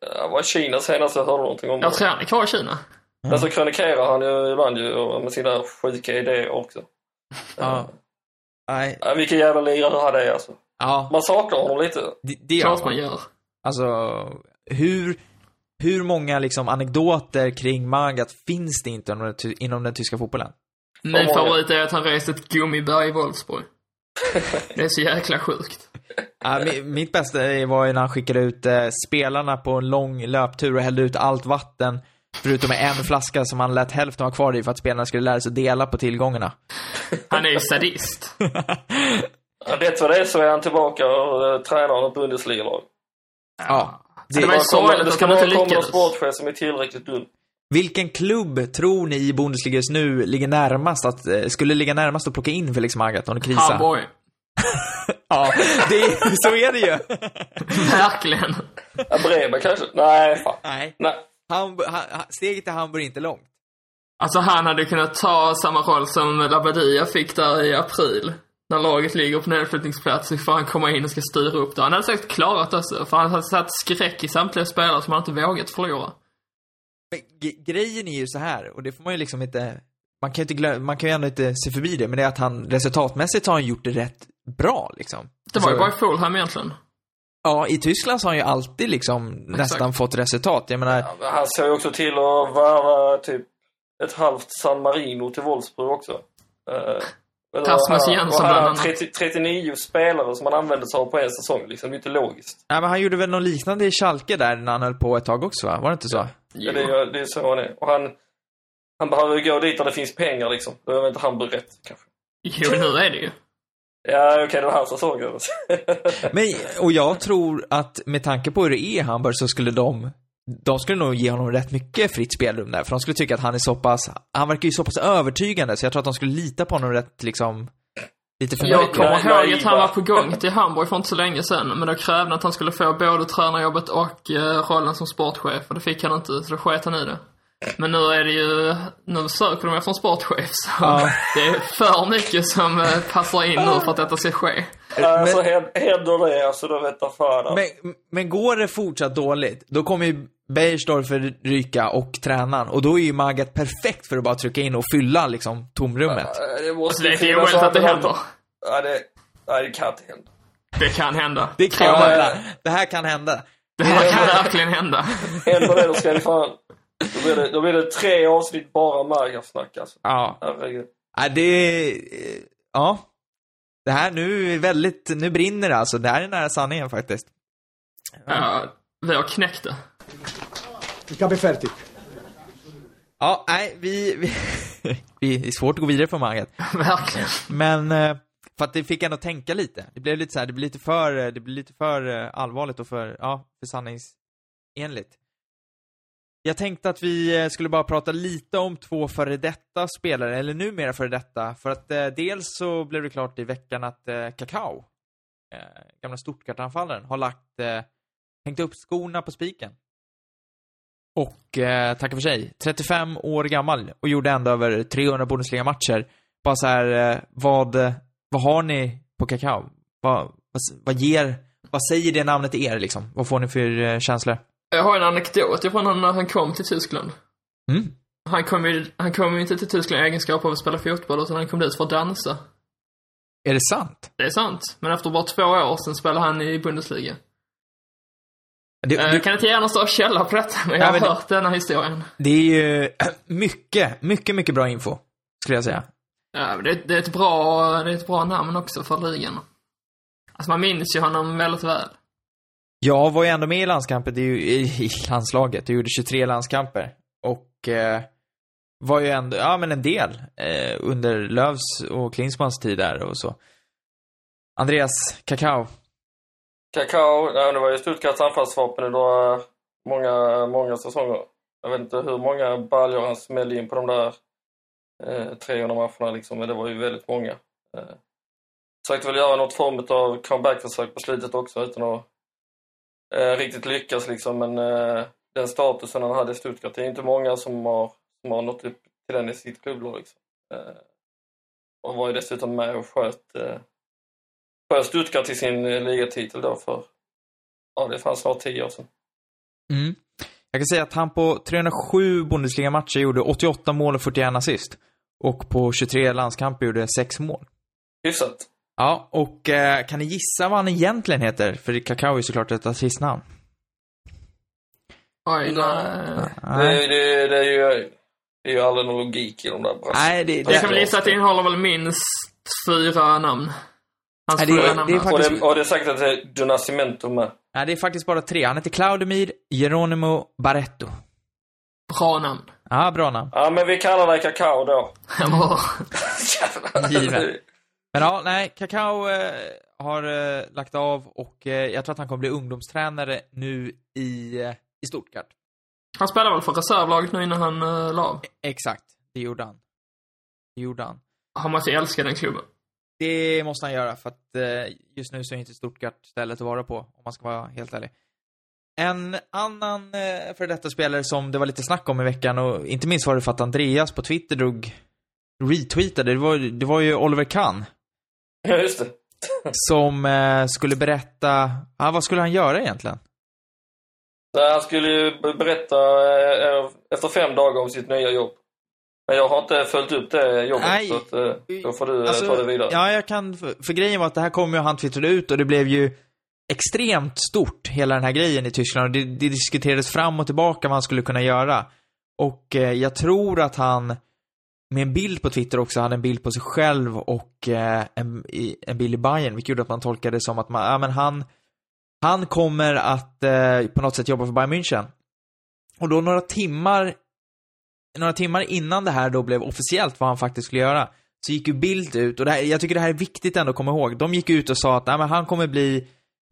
Det var Kina senast jag hörde någonting om Jag det. tror han är kvar i Kina. Men så krönikerar han ju ibland ju med sina sjuka idéer också. Ja. Nej, Ja, vilken jävla lirare han är alltså. ja, Man saknar honom lite. det, det Klart man gör. Alltså, hur, hur många liksom anekdoter kring Magat finns det inte inom den, ty- inom den tyska fotbollen? Min favorit är att han reste ett gummiberg i Wolfsburg. Det är så jäkla sjukt. Ja, mi- mitt bästa var ju när han skickade ut eh, spelarna på en lång löptur och hällde ut allt vatten förutom en flaska som han lät hälften vara kvar i för att spelarna skulle lära sig dela på tillgångarna. Han är ju sadist. Ja, Rätt vad det är så är han tillbaka och uh, tränar ett Bundesliga-lag. Ja. Det var ju komma- sorgligt det att ska han inte bara komma någon lyckades. sportchef som är tillräckligt dum. Vilken klubb tror ni i Bundesliga just nu ligger närmast att, eh, skulle ligga närmast att plocka in Felix Magath om det krisar? Hamburg. Ja, det, är- så är det ju. Verkligen. Ja, Bremen kanske? Nej, fan. Nej. Nej. Hamburg, ha, steget till Hamburg är inte långt. Alltså han hade kunnat ta samma roll som Labadia fick där i april. När laget ligger på nedflyttningsplats så får han komma in och ska styra upp det. Han hade säkert klarat det, alltså, för han hade satt skräck i samtliga spelare som han inte vågat förlora. Grejen är ju så här, och det får man ju liksom inte, man kan ju inte glöm, man kan ju ändå inte se förbi det, men det är att han resultatmässigt har han gjort det rätt bra liksom. Det var ju bara Alltså, i Fulham egentligen. Ja, i Tyskland så har han ju alltid liksom nästan fått resultat. Jag menar, Ja, han såg ju också till att värva typ ett halvt San Marino till Wolfsburg också. Och hade bland han annat. 30, 39 spelare som han använde sig av på en säsong. Liksom, det är inte logiskt. nej, men han gjorde väl något liknande i Schalke där när han höll på ett tag också va? Var det inte så? Ja, det, är, det är så han är. Och han, han behöver ju gå dit där det finns pengar liksom. Då är väl inte Hamburg rätt kanske. Jo, nu är det ju. Ja, okej, det var hans säsong. Men, och jag tror att med tanke på hur det är i Hamburg så skulle de de skulle nog ge honom rätt mycket fritt spelrum där, för de skulle tycka att han är så pass, han verkar ju så pass övertygande, så jag tror att de skulle lita på honom rätt liksom, lite för Jag mycket. kommer Nej, ihåg att han var på gång till Hamburg för inte så länge sedan, men då krävde han att han skulle få både tränarjobbet och eh, rollen som sportchef, och det fick han inte, så då sket han i det. Men nu är det ju, nu söker de efter en sportchef, så Ja. det är för mycket som eh, passar in nu för att detta ska ske. Alltså, hän- händer det, alltså då vet jag fan. alltså. Men, men går det fortsatt dåligt, då kommer ju Beiersdorfer ryka och tränaren, och då är ju Magat perfekt för att bara trycka in och fylla liksom tomrummet. Ja, Det måste Alltså, det är finnas omöjligt att det händer. Ja, det, nej, det kan inte hända. Det kan hända. Det kan Ja, hända. ja. Det här kan hända. Det här kan verkligen hända. Händer det, då ska vi fan... Då blir det, då blir det tre avsnitt bara Margaff-snack alltså. Ja. Herregud. Ja, det... eh, Ja. Det här nu är väldigt, nu brinner det alltså. Det här är nära sanningen faktiskt. Ja, vi har knäckt det. Ich habe fertig. Ja, nej, vi... vi, vi det är svårt att gå vidare på Magat. Verkligen. Men, eh, för att det fick ändå tänka lite. Det blev lite så här, det blev lite för, eh, det blev lite för allvarligt och för, ja, för sanningsenligt. Jag tänkte att vi eh, skulle bara prata lite om två före detta spelare, eller numera före detta. För att eh, dels så blev det klart i veckan att eh, Kakao, eh, gamla Stuttgart-anfallaren, har lagt, eh, hängt upp skorna på spiken. Och eh, tacka för sig, 35 år gammal och gjorde ändå över 300 Bundesliga-matcher. Bara så här, eh, vad, vad har ni på Kakao? Vad, vad, vad ger, vad säger det namnet er liksom? Vad får ni för eh, känslor? Jag har en anekdot från när han kom till Tyskland. Mm. Han kom ju, han kom ju inte till Tyskland i egenskap av att spela fotboll, utan han kom dit för att dansa. Är det sant? Det är sant. Men efter bara två år sen spelade han i Bundesliga. Det, Eh, du, Jag kan inte ge någon större källa på detta, men jag Ja, har det- hört denna historien. det är ju mycket, mycket, mycket bra info. Skulle jag säga. Ja, det, det, är ett bra, det är ett bra namn också för ligan. Alltså man minns ju honom väldigt väl. Jag var ju ändå med i landskampet, det är ju, i, landslaget. Jag gjorde 23 landskamper. Och eh, var ju ändå, ja men en del. Eh, under Lövs och Klinsmans tid där och så. Andreas, Kakao. Kakao, ja, det var ju Stuttgarts anfallsvapen i då, många, många säsonger. Jag vet inte hur många baljor han smällde in på de där eh, 300 matcherna liksom, men det var ju väldigt många. Eh, försökte väl göra något form av comeback-försök på slutet också utan att eh, riktigt lyckas liksom, men eh, den statusen han hade i Stuttgart, det är inte många som har, som har nått upp till den i sitt klubblag liksom. Eh, och var ju dessutom med och sköt eh, sköt Stuttgart till sin eh, ligatitel då för, ja det fanns snart 10 år sedan. Mm. Jag kan säga att han på 307 Bundesliga-matcher gjorde 88 mål och 41 assist. Och på 23 landskamper gjorde 6 mål. Hyfsat. Ja, och eh, kan ni gissa vad han egentligen heter? För Kakao är ju såklart ett artistnamn. Oj, nej. Det, det, det, är ju, det är ju aldrig någon logik i de där brassarna. Nej, det, Jag det, kan väl gissa att det innehåller väl minst fyra namn. Hans Nej, det är- fulla namn. det är alltså. Och faktiskt- det, och det är säkert att det är Du Nascimento med. nej, det är faktiskt bara tre. Han heter Claudemir Geronimo Barretto. Bra namn. Ja, bra namn. Ja, men vi kallar dig Kakao då. Jävlar. Givet. Men ja, nej, Kakao eh, har eh, lagt av och eh, jag tror att han kommer bli ungdomstränare nu i, eh, i Stuttgart. Han spelar väl för reservlaget nu innan han uh, la av. Exakt, det gjorde han. Det gjorde han. Han måste älska den klubben. Det måste han göra för att eh, just nu så är inte Stuttgart stället att vara på, om man ska vara helt ärlig. En annan eh, för detta spelare som det var lite snack om i veckan och inte minst var det för att Andreas på Twitter drog retweetade, det var, det var ju Oliver Kahn Ja, just det. som eh, skulle berätta, ja vad skulle han göra egentligen? Nej, han skulle ju berätta eh, efter fem dagar om sitt nya jobb. Men jag har inte följt upp det jobbet, Nej. så att, eh, då får du eh, Alltså, ta det vidare. Ja, jag kan, för, grejen var att det här kom ju han twittrade ut och det blev ju extremt stort, hela den här grejen i Tyskland. Och det, det diskuterades fram och tillbaka vad han skulle kunna göra. Och eh, jag tror att han, med en bild på Twitter också, hade en bild på sig själv och eh, en, en bild i Bayern, vilket gjorde att man tolkade det som att man, ja men han, han kommer att eh, på något sätt jobba för Bayern München. Och då några timmar, några timmar innan det här då blev officiellt vad han faktiskt skulle göra, så gick ju Bild ut, och det här, jag tycker det här är viktigt ändå att komma ihåg. De gick ut och sa att nej, men han kommer bli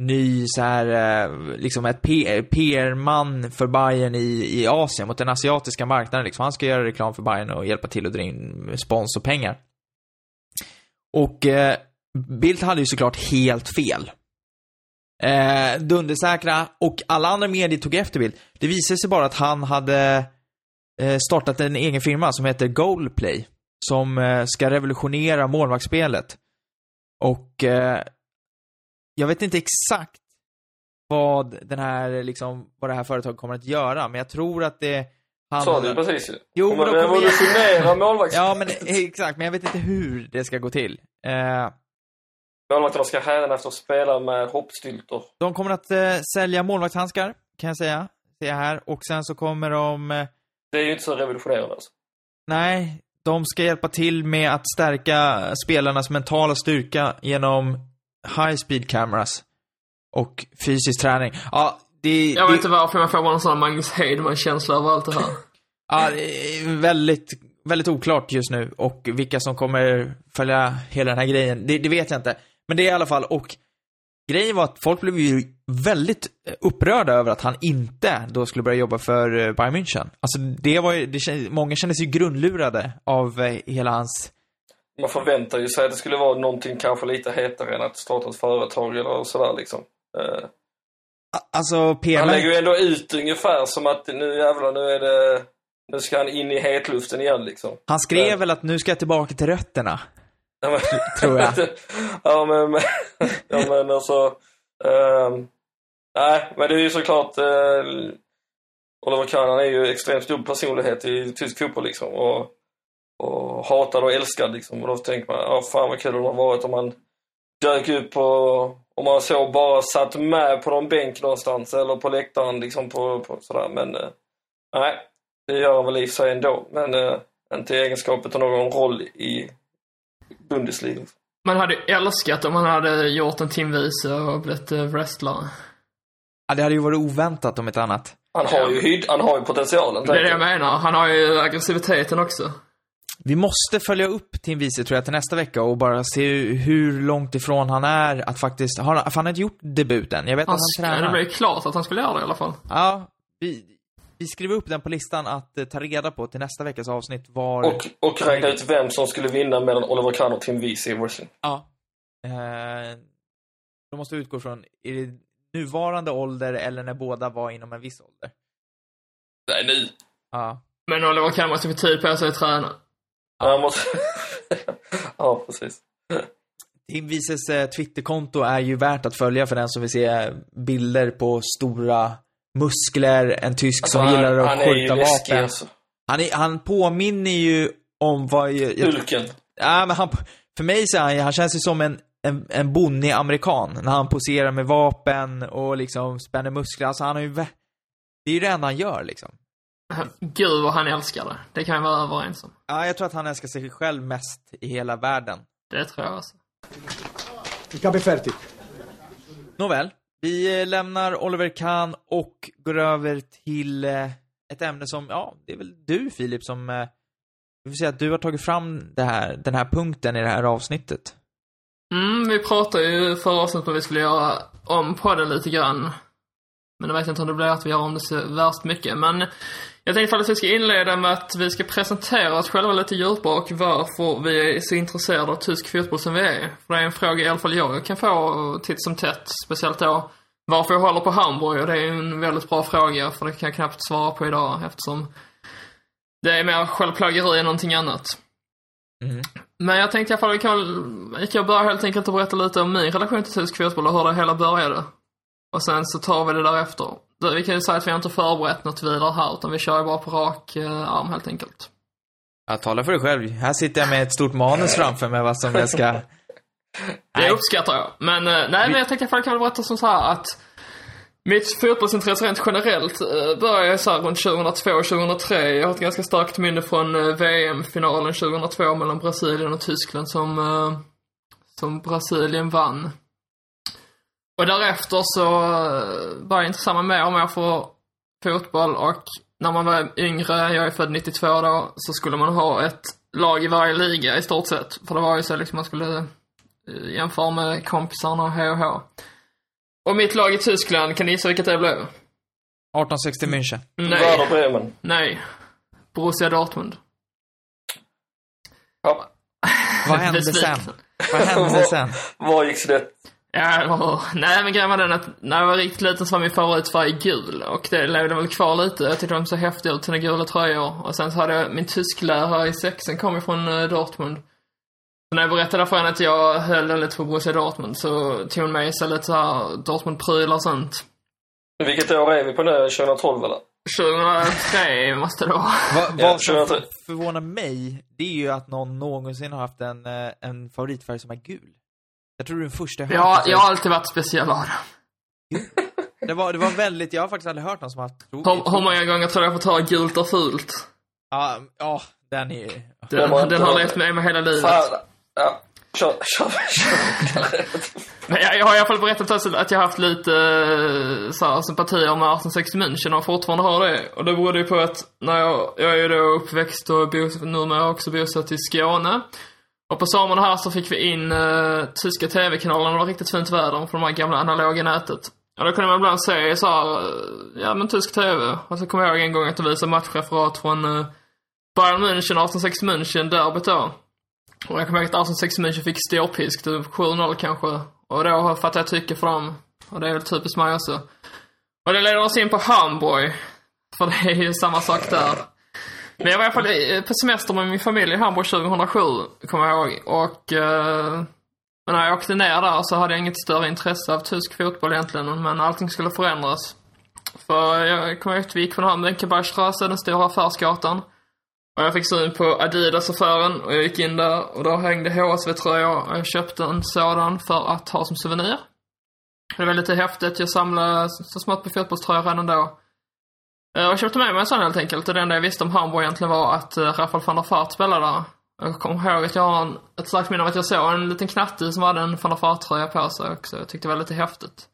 ny så här, eh, liksom ett PR-man för Bayern i, i Asien, mot den asiatiska marknaden liksom. Han ska göra reklam för Bayern och hjälpa till att dra in spons och pengar. Och eh, Bildt hade ju såklart helt fel. Eh, dundersäkra, och alla andra medier tog efter Bildt. Det visade sig bara att han hade eh, startat en egen firma som heter Goalplay. Som eh, ska revolutionera målvaktsspelet. Och eh, jag vet inte exakt vad den här, liksom, vad det här företaget kommer att göra, men jag tror att det Sa du precis. Jo, men de kommer revolutionera målvakts... Ja, men exakt, men jag vet inte hur det ska gå till. Eh, Målvakterna ska hädanefter spela med hoppstyltor. de kommer att eh, sälja målvaktshandskar, kan jag säga. Ser jag här. Och sen så kommer de, eh, Det är ju inte så revolutionerande alltså. nej, de ska hjälpa till med att stärka spelarnas mentala styrka genom high speed cameras. Och fysisk träning. Ja, det, Jag det, vet inte varför jag får en sån Magnus Hedman-känsla över allt det här. Ja, det är väldigt, väldigt oklart just nu och vilka som kommer följa hela den här grejen, det, det vet jag inte. Men det är i alla fall, och grejen var att folk blev ju väldigt upprörda över att han inte då skulle börja jobba för eh, Bayern München. Alltså det var ju, det, många kände sig ju grundlurade av eh, hela hans, Man förväntar ju sig att det skulle vara någonting kanske lite hetare än att starta ett företag eller sådär liksom. Eh, alltså PR Han lägger ju ändå ut ungefär som att nu jävlar, nu är det... Nu ska han in i hetluften igen liksom. Han skrev Ja. väl att nu ska jag tillbaka till rötterna. Ja, men, Tror jag. ja men, men, ja, men alltså... ehm, nej, men det är ju såklart... Uh, Oliver Kahn han är ju extremt stor personlighet i tysk fotboll liksom. Och, och hatad och älskad liksom. Och då tänker man, ja fan vad kul det hade varit om han dök upp och om man så bara satt med på någon bänk någonstans eller på läktaren liksom på, på sådär. Men eh, nej, det gör han väl i sig ändå. Men eh, inte i egenskapet av någon roll i Bundesliga. Man hade ju älskat om han hade gjort en timvise och blivit eh, wrestlare. Ja, det hade ju varit oväntat om ett annat. Han har ju hyd, han har ju potentialen. Det är det jag. menar. Han har ju aggressiviteten också. Vi måste följa upp Tim Wiese tror jag till nästa vecka och bara se hur långt ifrån han är att faktiskt, har han, han har inte gjort debuten. Jag vet Han, att han det tränar. blev klart att han skulle göra det i alla fall. Ja, vi, vi skriver upp den på listan att eh, ta reda på till nästa veckas avsnitt var... Och, och räkna ut vem som skulle vinna mellan Oliver Kahn och Tim Wiese i wrestling. Ja. Eh, de måste utgå från, är det nuvarande ålder eller när båda var inom en viss ålder? Nej, nu. Ja. Men Oliver Kahn måste få tid på sig att träna. Han måste... ja, precis. Tim Wieses eh, Twitterkonto är ju värt att följa för den som vill se bilder på stora muskler, en tysk som Alltså, gillar att han är ju skjuta vapen. alltså. Han, är, han påminner ju om vad... Jag, Hulken. ja, men han, för mig så är han, han känns ju som en, en, en bonnig amerikan när han poserar med vapen och liksom spänner muskler. Alltså han har ju... Det är ju det enda han gör liksom. Gud vad han älskar det. Det kan vi vara överens om. Ja, jag tror att han älskar sig själv mest i hela världen. Det tror jag också. Il capo är färdigt. Nåväl, vi eh, lämnar Oliver Kahn och går över till eh, ett ämne som, ja, det är väl du Filip som, eh, vi får säga att du har tagit fram det här, den här punkten i det här avsnittet. Mm, vi pratade ju förra avsnittet om vi skulle göra om på det lite grann. Men jag vet inte om det blir att vi gör om det så värst mycket. Men jag tänkte att vi ska inleda med att vi ska presentera oss själva lite djupare och varför vi är så intresserade av tysk fotboll som vi är. För det är en fråga i alla fall jag kan få titt som tätt. Speciellt då varför jag håller på Hamburg och det är en väldigt bra fråga för det kan jag knappt svara på idag eftersom det är mer självplågeri än någonting annat. Mm. Men jag tänkte i alla fall, vi kan vi kan börja helt enkelt och berätta lite om min relation till tysk fotboll och hur det hela började. Och sen så tar vi det därefter. Vi kan ju säga att vi har inte förberett något vidare här, utan vi kör ju bara på rak eh, arm helt enkelt. Jag talar för dig själv. Här sitter jag med ett stort manus framför mig vad som jag ska... Det uppskattar jag. Men, eh, nej, men jag tänkte alla fall kan väl berätta som så här att mitt fotbollsintresse rent generellt eh, började så här runt 2002-2003. Jag har ett ganska starkt minne från eh, VM-finalen 2002 mellan Brasilien och Tyskland som, som Brasilien vann. Och därefter så eh, började jag intressera mig mer och mer för fotboll och när man var yngre, jag är född 92 då, så skulle man ha ett lag i varje liga i stort sett. För det var ju så liksom man skulle eh, jämföra med kompisarna och HH. Och mitt lag i Tyskland, kan ni gissa vilket det blev? 1860 München. Nej. Werder Bremen. Nej. Borussia Dortmund. Ja. Vad hände sen? Vad hände sen? Vad gick det? Ja, och, nej men grejen var den att när jag var riktigt liten så var min favoritfärg gul och det levde väl kvar lite. Jag tyckte de såg häftiga ut, sina gula tröjor. Och sen så hade jag min tysklärare i sexan kom ju från eh, Dortmund. Så när jag berättade för henne att jag höll lite på Borussia Dortmund så tog hon med sig lite såhär Dortmund-prylar och sånt. Vilket år är vi på nu? 2012 eller? 2003 måste det vara. Vad, som förvånar mig, det är ju att någon någonsin har haft en, eh, en favoritfärg som är gul. Jag tror du är den första jag hört. Ja, jag har alltid varit speciell av det. det, var, det var väldigt, jag har faktiskt aldrig hört någon som har haft... Hur, hur många gånger tror jag fått höra gult och fult? Ja, ja, den är Den, Den har levt med mig hela livet. Fan. Ja. Kör, kör, kör. Men jag, jag har i alla fall berättat att jag har haft lite eh, så här, sympatier med 1860 München och fortfarande har det. Och det berodde ju på att när jag, jag är ju då uppväxt och bos, numera också bosatt i Skåne. Och på sommaren här så fick vi in uh, tyska tv-kanalerna, det var riktigt fint väder från de här gamla analoga nätet. Och då kunde man ibland se så här, uh, ja men tysk tv. Och så kommer jag ihåg en gång att de visade matchreferat från uh, Bayern München, 1860 München, derbyt då. Och jag kommer ihåg att 1860 München fick ståpisk, typ 7-0 kanske. Och då fattade jag tycke för dem. Och det är väl typiskt mig också. Och det leder oss in på Hamburg. För det är ju samma sak där. Men jag var i alla fall eh, på semester med min familj i Hamburg 2007, kommer jag ihåg. Och eh, när jag åkte ner där så hade jag inget större intresse av tysk fotboll egentligen. Men allting skulle förändras. För jag kommer ihåg att vi gick från Hamburg till den stora affärsgatan. Och jag fick syn på Adidas-affären och jag gick in där och då hängde HSV-tröjor och jag köpte en sådan för att ha som souvenir. Det var lite häftigt. Jag samlade så smått på fotbollströjor redan då. Eh, jag köpte med mig en sån helt enkelt. Och det enda jag visste om Hamburg egentligen var att eh, Rafael van der Fart spelade där. Jag kommer ihåg att jag har en, ett starkt minne av att jag såg en liten knatte som hade en van der Fart-tröja på sig också. Jag tyckte det var lite häftigt.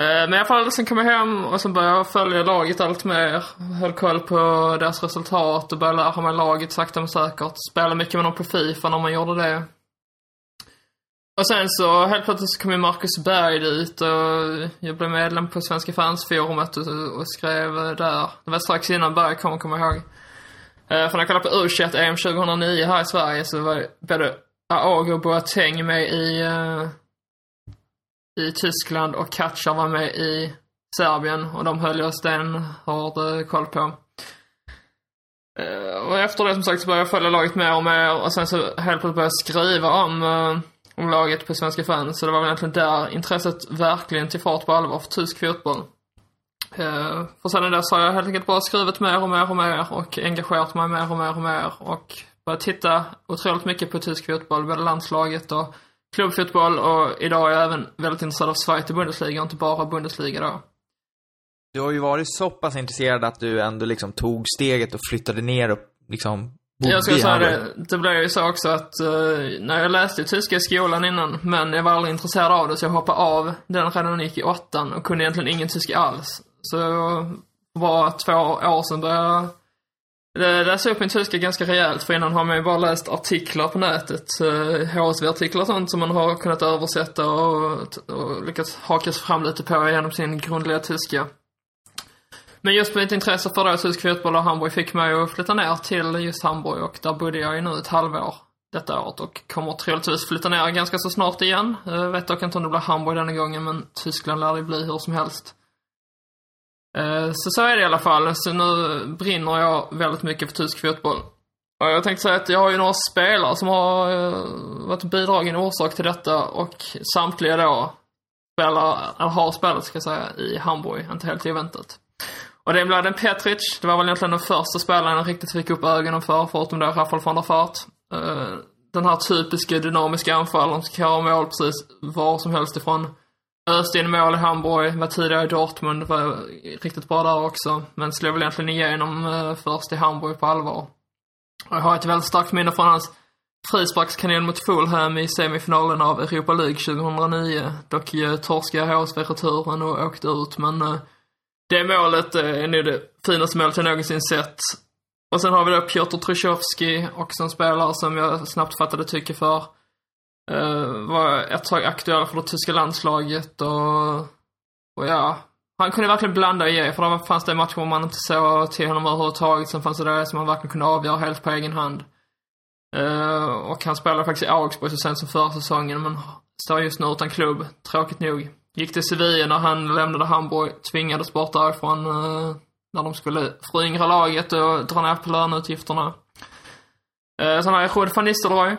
Eh, men i alla fall, sen kom jag hem och sen började jag följa laget allt mer. Höll koll på deras resultat och började lära mig laget sakta men säkert. Spelade mycket med dem på Fifa när man gjorde det. Och sen så helt plötsligt så kom ju Marcus Berg dit och jag blev medlem på Svenska fansforumet och, och skrev där. Det var strax innan Berg kom, kommer jag ihåg. Uh, för när jag kollade på U21 EM 2009 här i Sverige så var både Aogo och Boateng med i, uh, i Tyskland och Katjar var med i Serbien och de höll jag stenhård eh, koll på. Uh, och efter det som sagt så började jag följa laget mer och mer och sen så helt plötsligt började jag skriva om uh, om laget på Svenska fans. Så det var väl egentligen där intresset verkligen till fart på allvar för tysk fotboll. Uh, för sedan dess har jag helt enkelt bara skrivit mer och mer och mer och engagerat mig mer och mer och mer och börjat titta otroligt mycket på tysk fotboll, både landslaget och klubbfotboll och idag är jag även väldigt intresserad av Sverige till Bundesliga och inte bara Bundesliga då. Du har ju varit så pass intresserad att du ändå liksom tog steget och flyttade ner och liksom jag ska säga det, det blev ju så också att uh, när jag läste tyska i skolan innan, men jag var aldrig intresserad av det så jag hoppade av den redan gick i åttan och kunde egentligen ingen tyska alls. Så bara två år sedan började jag läsa upp min tyska ganska rejält för innan har man ju bara läst artiklar på nätet. Uh, HSV-artiklar och sånt som man har kunnat översätta och, och lyckats haka sig fram lite på genom sin grundliga tyska. Men just mitt intresse för då tysk fotboll och Hamburg fick mig att flytta ner till just Hamburg och där bodde jag ju nu ett halvår detta året och kommer troligtvis flytta ner ganska så snart igen. Jag vet dock inte om det blir Hamburg denna gången men Tyskland lär det bli hur som helst. Eh, så så är det i alla fall. Så nu brinner jag väldigt mycket för tysk fotboll. Och jag tänkte säga att jag har ju några spelare som har eh, varit bidragande orsak till detta och samtliga då spelar, eller har spelat ska jag säga, i Hamburg, inte helt oväntat. Och det är Mladen Petric. Det var väl egentligen den första spelaren jag riktigt fick upp ögonen för, förutom då Rafael von der Fart. Uh, eh, den här typiska dynamiska anfallaren som kan göra mål precis var som helst ifrån. Öste in mål i Hamburg, var tidigare i Dortmund, var riktigt bra där också. Men slog väl egentligen igenom uh, först i Hamburg på allvar. Och jag har ett väldigt starkt minne från hans frisparkskanon mot Fulham i semifinalen av Europa League 2009. Dock eh, torskade HSV returen och åkte ut, men uh, det målet eh, är nog det finaste målet jag någonsin sett. Och sen har vi då Piotr Trushovski, också en spelare som jag snabbt fattade tycke för. Uh, var ett tag aktuell för det tyska landslaget och, och ja, han kunde verkligen blanda och ge, för där fanns det matcher man inte såg till honom överhuvudtaget. Sen fanns det det som han verkligen kunde avgöra helt på egen hand. Uh, och han spelade faktiskt i Augsburg så sent som förra säsongen, men står just nu utan klubb, tråkigt nog. Gick till Sevilla när han lämnade Hamburg, tvingades bort därifrån eh, när de skulle föryngra laget och dra ner på löneutgifterna. Eh, sen har jag Rod van Nistelrooy.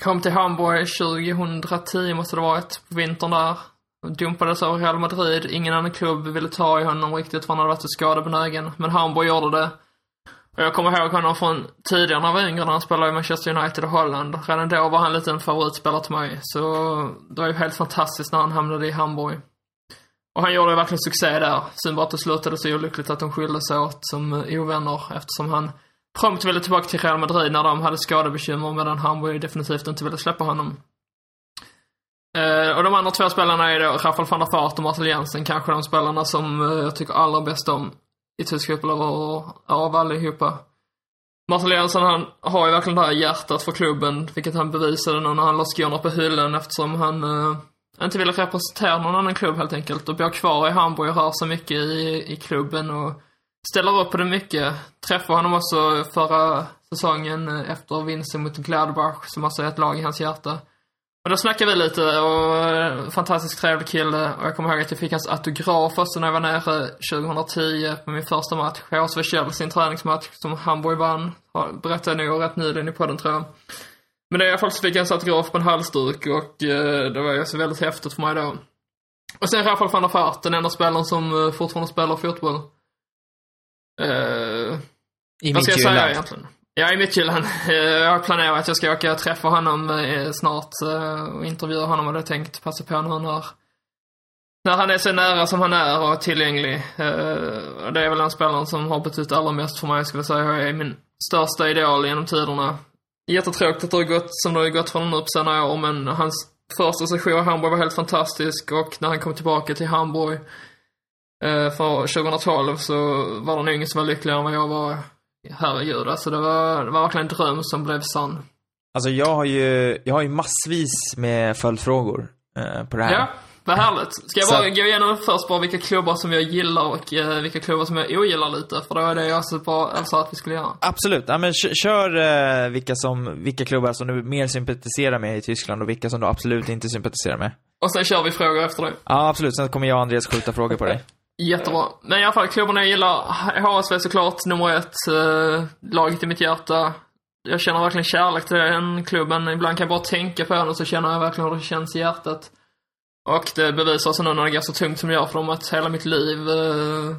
Kom till Hamburg 2010 måste det varit, på vintern där. Dumpades av Real Madrid. Ingen annan klubb ville ta i honom riktigt för han hade varit så skadebenägen. Men Hamburg gjorde det. Och jag kommer ihåg honom från tidigare när jag var yngre när han spelade i Manchester United och Holland. Redan då var han lite en favoritspelare till mig. Så det var ju helt fantastiskt när han hamnade i Hamburg. Och han gjorde ju verkligen succé där. Synd bara att det slutade så olyckligt att de skildes åt som eh, ovänner eftersom han prompt ville tillbaka till Real Madrid när de hade skadebekymmer medan Hamburg definitivt inte ville släppa honom. Uh, och de andra två spelarna är då Rafael van der Fart och Marcel Jensen, kanske de spelarna som uh, jag tycker allra bäst om i tysk fotboll av allihopa. Martin Jensen han har ju verkligen det här hjärtat för klubben, vilket han bevisade nu när han la skorna på hyllan eftersom han eh, inte ville representera någon annan klubb helt enkelt och bor kvar i Hamburg och rör sig mycket i, i klubben och ställer upp på det mycket. Träffade honom också förra säsongen eh, efter vinsten mot Gladbach som alltså är ett lag i hans hjärta. Och då snackade vi lite och eh, fantastiskt trevlig kille och jag kommer ihåg att jag fick hans autograf också när jag var nere 2010 på min första match. HSV Chelsea, en träningsmatch som Hamburg vann. Berättade jag nog rätt nyligen i podden tror jag. Men i alla fall så fick jag hans autograf på en halsduk och eh, det var ju så väldigt häftigt för mig då. Och sen Rafael van der Vaart, den enda spelaren som eh, fortfarande spelar fotboll. Eh, I vad ska jag säga egentligen? Ja, i Midtjylland. Eh, jag planerar att jag ska åka och träffa honom eh, snart eh, och intervjua honom hade jag tänkt passa på nu när, när han är så nära som han är och tillgänglig. Det är väl den spelaren som har betytt allra mest för mig skulle jag säga. Jag är min största idol genom tiderna. Jättetråkigt att det har gått som det har gått för honom nu på senare år men hans första session i Hamburg var helt fantastisk och när han kom tillbaka till Hamburg för 2012 så var det nog ingen som var lyckligare än vad jag var. Herregud, alltså det var, det var verkligen en dröm som blev sann. Alltså jag har ju, jag har ju massvis med följdfrågor eh, på det här. Ja, vad härligt. Ska jag Så- bara gå igenom först bara vilka klubbar som jag gillar och eh, vilka klubbar som jag ogillar lite? För det var det jag så bra, jag sa att vi skulle göra. Absolut. Ja, men kö- kör eh, vilka, som, vilka klubbar som du mer sympatiserar med i Tyskland och vilka som du absolut inte sympatiserar med. Och sen kör vi frågor efter det. Ja, absolut. Sen kommer jag och Andreas skjuta frågor på dig. Jättebra. Men i alla fall, klubbarna jag gillar. HSV såklart, nummer ett. Eh, laget i mitt hjärta. Jag känner verkligen kärlek till den klubben. Ibland kan jag bara tänka på den och så känner jag verkligen hur det känns i hjärtat. Och det bevisar sig nu när det går så tungt som det gör för dem att hela mitt liv eh,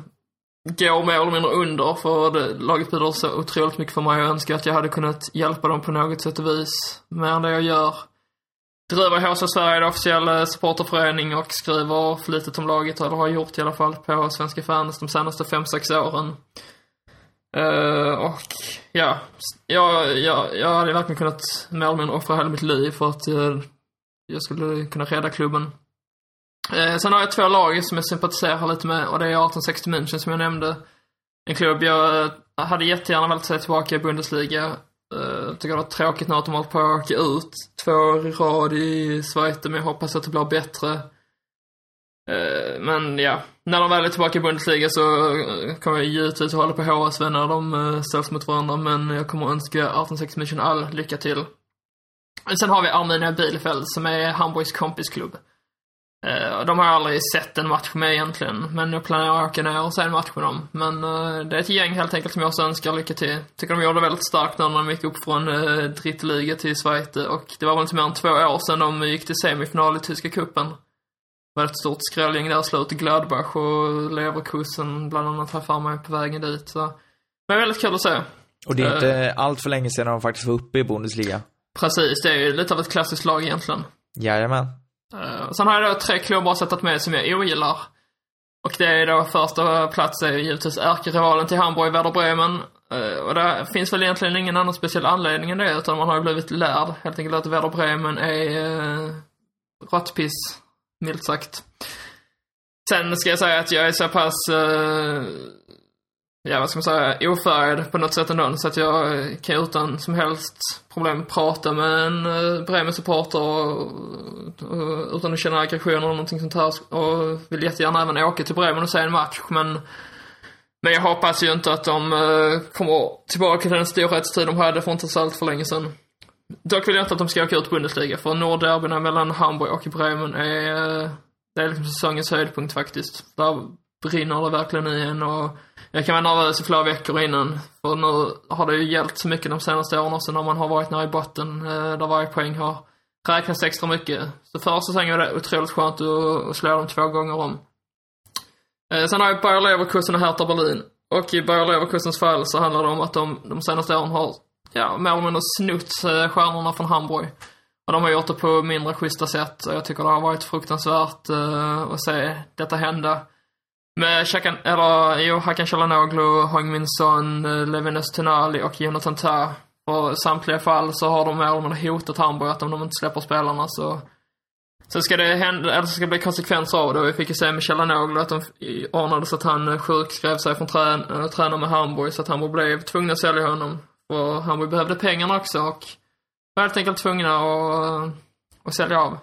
går mer eller mindre under. För det, laget betyder så otroligt mycket för mig och jag önskar att jag hade kunnat hjälpa dem på något sätt och vis. Mer än det jag gör. Driver HC Sverige, officiell eh, supporterförening och skriver flitigt om laget, eller har gjort i alla fall, på Svenska fans de senaste 5-6 åren. Uh, och ja, jag, jag, jag hade verkligen kunnat mer eller mindre offra hela mitt liv för att eh, jag skulle kunna rädda klubben. Uh, sen har jag två lag som jag sympatiserar lite med och det är 1860 München som jag nämnde. En klubb jag hade jättegärna velat se tillbaka i Bundesliga. Tycker det var tråkigt när de håller på att åka ut två år i rad i Schweiz, men jag hoppas att det blir bättre. Eh, men ja, när de väl är tillbaka i Bundesliga så eh, kommer jag givetvis hålla på HSV när de eh, ställs mot varandra, men jag kommer önska 1860 Mission all lycka till. Sen har vi Arminia Bielefeld som är Hamburgs kompisklubb. Eh, De har jag aldrig sett en match med egentligen, men jag planerar att åka ner och se en match med dem. Men eh, det är ett gäng helt enkelt som jag också önskar lycka till. Tycker de gjorde det väldigt starkt när de gick upp från uh, Drittliga till Schweiz och det var väl inte mer än två år sedan de gick till semifinal i Tyska cupen. Det var ett stort skrällgäng där i slutet, Gladbach och Leverkusen bland annat har jag för mig på vägen dit. Så. Men är väldigt kul att se. Och det är Eh. inte allt för länge sedan de faktiskt var uppe i Bundesliga. Precis, det är ju lite av ett klassiskt lag egentligen. Jajamän. Uh, sen har jag då tre klubbar sättat med som jag ogillar. Och det är då första plats är givetvis ärkerivalen till Hamburg, Werder Bremen. Eh, och det finns väl egentligen ingen annan speciell anledning än det, utan man har ju blivit lärd helt enkelt att Werder Bremen är eh, uh, råttpiss, milt sagt. Sen ska jag säga att jag är så pass, eh, ja vad ska man säga, ofärgad på något sätt ändå, så att jag kan utan som helst problem prata med en eh, Bremen-supporter och, och, utan att känna aggression eller någonting sånt här. Och vill jättegärna även åka till Bremen och se en match, men men jag hoppas ju inte att de eh, kommer tillbaka till den storhetstid de hade för inte så allt för länge sedan. Dock vill jag inte att de ska åka ut Bundesliga, för Nordderbyna mellan Hamburg och Bremen är, eh, det är liksom säsongens höjdpunkt faktiskt. Där brinner det verkligen i en och jag kan vara nervös i flera veckor innan. För nu har det ju gällt så mycket de senaste åren också när man har varit nere i botten, eh, där varje poäng har räknats extra mycket. Så förra säsongen var det otroligt skönt att, slå dem två gånger om. Eh, sen har jag Bayer Leverkusen och Hertha Berlin. Och i Bayer Leverkusens fall så handlar det om att de de senaste åren har, ja, mer eller mindre snott eh, stjärnorna från Hamburg. Och de har gjort det på mindre schyssta sätt och jag tycker det har varit fruktansvärt eh, att se detta hända. Med Shakan, eller, jo, Hakan Chalanoglu, Hong Min Son, eh, Levin Öztunali och Jonathan Tah. Och i samtliga fall så har de mer eller mindre hotat Hamburg att om de inte släpper spelarna så Sen ska det hända, eller så ska det bli konsekvenser av det. Och vi fick ju se med Chalanoglu att de ordnade så att han eh, sjukskrev sig från trän, eh, träna med Hamburg så att Hamburg blev tvungna att sälja honom. Och Hamburg behövde pengarna också och var helt enkelt tvungna att, eh, att sälja av.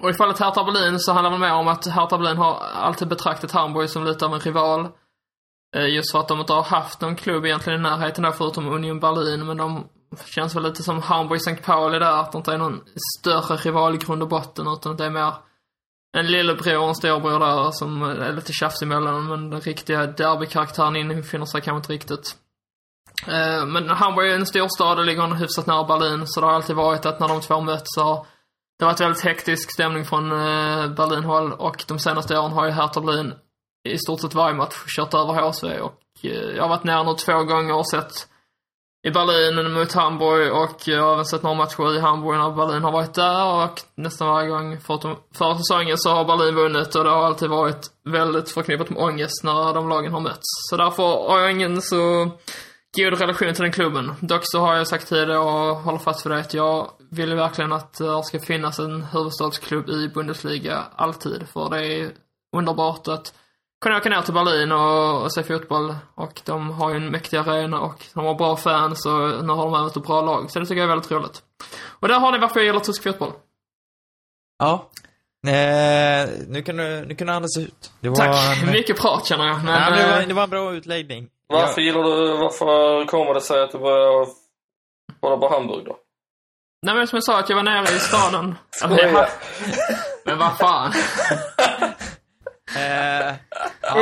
Och i fallet Hertha Berlin så handlar det mer om att Hertha Berlin har alltid betraktat Hamburg som lite av en rival. Eh, just för att de inte har haft någon klubb egentligen i närheten där förutom Union Berlin, men de känns väl lite som Hamburg St. Pauli där, att det inte är någon större rival i grund och botten, utan att det är mer en lillebror och en storbror där som är lite tjafs emellan, men den riktiga derbykaraktären infinner sig kanske inte riktigt. Eh, men Hamburg är en storstad och ligger hyfsat nära Berlin, så det har alltid varit att när de två möts så har det har varit väldigt hektisk stämning från eh, Berlinhåll och de senaste åren har ju Hertha Berlin i stort sett varje match kört över HSV och eh, jag har varit nära nu två gånger och sett i Berlin mot Hamburg och jag har även sett några matcher i Hamburg när Berlin har varit där och nästan varje gång förutom förra säsongen så har Berlin vunnit och det har alltid varit väldigt förknippat med ångest när de lagen har mötts. Så därför har jag ingen så god relation till den klubben. Dock så har jag sagt tidigare och håller fast vid det att jag vill verkligen att det ska finnas en huvudstadsklubb i Bundesliga alltid. För det är underbart att kunna åka ner till Berlin och, och se fotboll. Och de har ju en mäktig arena och de har bra fans och nu har de även ett bra lag. Så det tycker jag är väldigt roligt. Och där har ni varför jag gillar tysk fotboll. Ja. Eh, nu kan du, nu kan du andas ut. Det var Tack! En, Mycket prat känner jag. Men, ja, det, var, eh, det var en bra utläggning. Varför gillar du, varför kommer det sig att du börjar hålla på Hamburg då? Nej men som jag sa att jag var nere i staden. Ja, men, Skoja. men vad fan. Eh,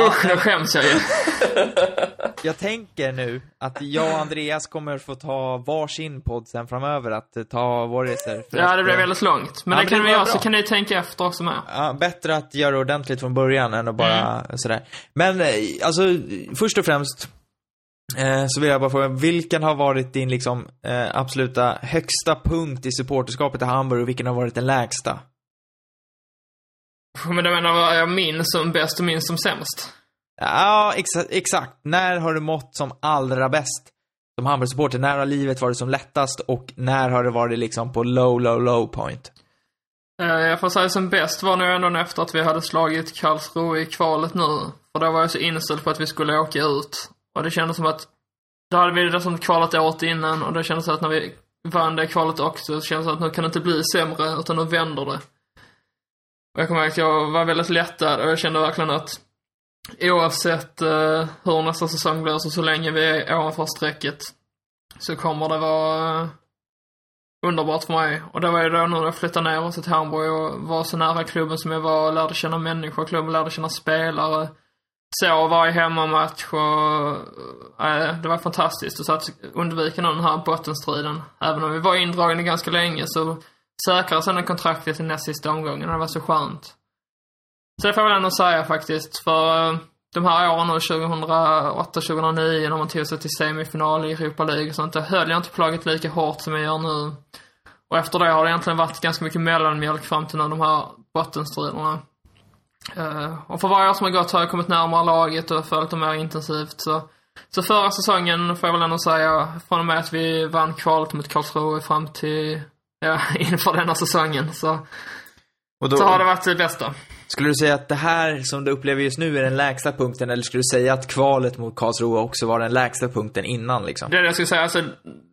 Usch, nu skäms jag ju. jag tänker nu att jag och Andreas kommer få ta varsin podd sen framöver att ta våriser. För Ja, det blev eh, väldigt långt. Men Ja, det kan vi göra, så kan ni tänka efter också med. Ja, bättre att göra ordentligt från början än att bara Mm. sådär. Men eh, alltså, först och främst så vill jag bara fråga, vilken har varit din liksom eh, absoluta högsta punkt i supporterskapet i Hamburg och vilken har varit den lägsta? Men du menar vad jag minns som bäst och minns som sämst? Ja, exa exakt. När har du mått som allra bäst? Som Hamburg-supporter, när har livet varit som lättast och när har det varit liksom på low, low, low point? Eh, Jag får säga som bäst var nog ändå efter att vi hade slagit Karlsruhe i kvalet nu. För då var jag så inställd på att vi skulle åka ut. Och det kändes som att, då hade vi det som kvalet året innan och det kändes att när vi vann det kvalet också, så kändes det att nu kan det inte bli sämre, utan nu vänder det. Och jag kommer ihåg att jag var väldigt lättad och jag kände verkligen att oavsett eh, hur nästa säsong blir, så så länge vi är ovanför strecket, så kommer det vara eh, underbart för mig. Och det var ju då nu när jag flyttade ner till Hamburg och var så nära klubben som jag var, och lärde känna människor, klubben lärde känna spelare. Så varje hemmamatch och äh, det var fantastiskt. Och så att undvika den här bottenstriden. Även om vi var indragna ganska länge så säkrade sen kontraktet i näst sista omgången och det var så skönt. Så det får jag väl ändå säga faktiskt. För eh, de här åren nu, 2008-2009, när man tog sig till semifinal i Europa League och sånt, då höll jag inte plagget lika hårt som jag gör nu. Och efter det har det egentligen varit ganska mycket mellanmjölk fram till nu, de här bottenstriderna. Uh, och för varje år som har gått har jag kommit närmare laget och följt dem mer intensivt. Så, så förra säsongen får jag väl ändå säga, från och med att vi vann kvalet mot Karlsruhe fram till, ja, inför denna säsongen, så, och då, så har det varit det bästa. Skulle du säga att det här som du upplever just nu är den lägsta punkten eller skulle du säga att kvalet mot Karlsruhe också var den lägsta punkten innan liksom? Det är det jag skulle säga, alltså,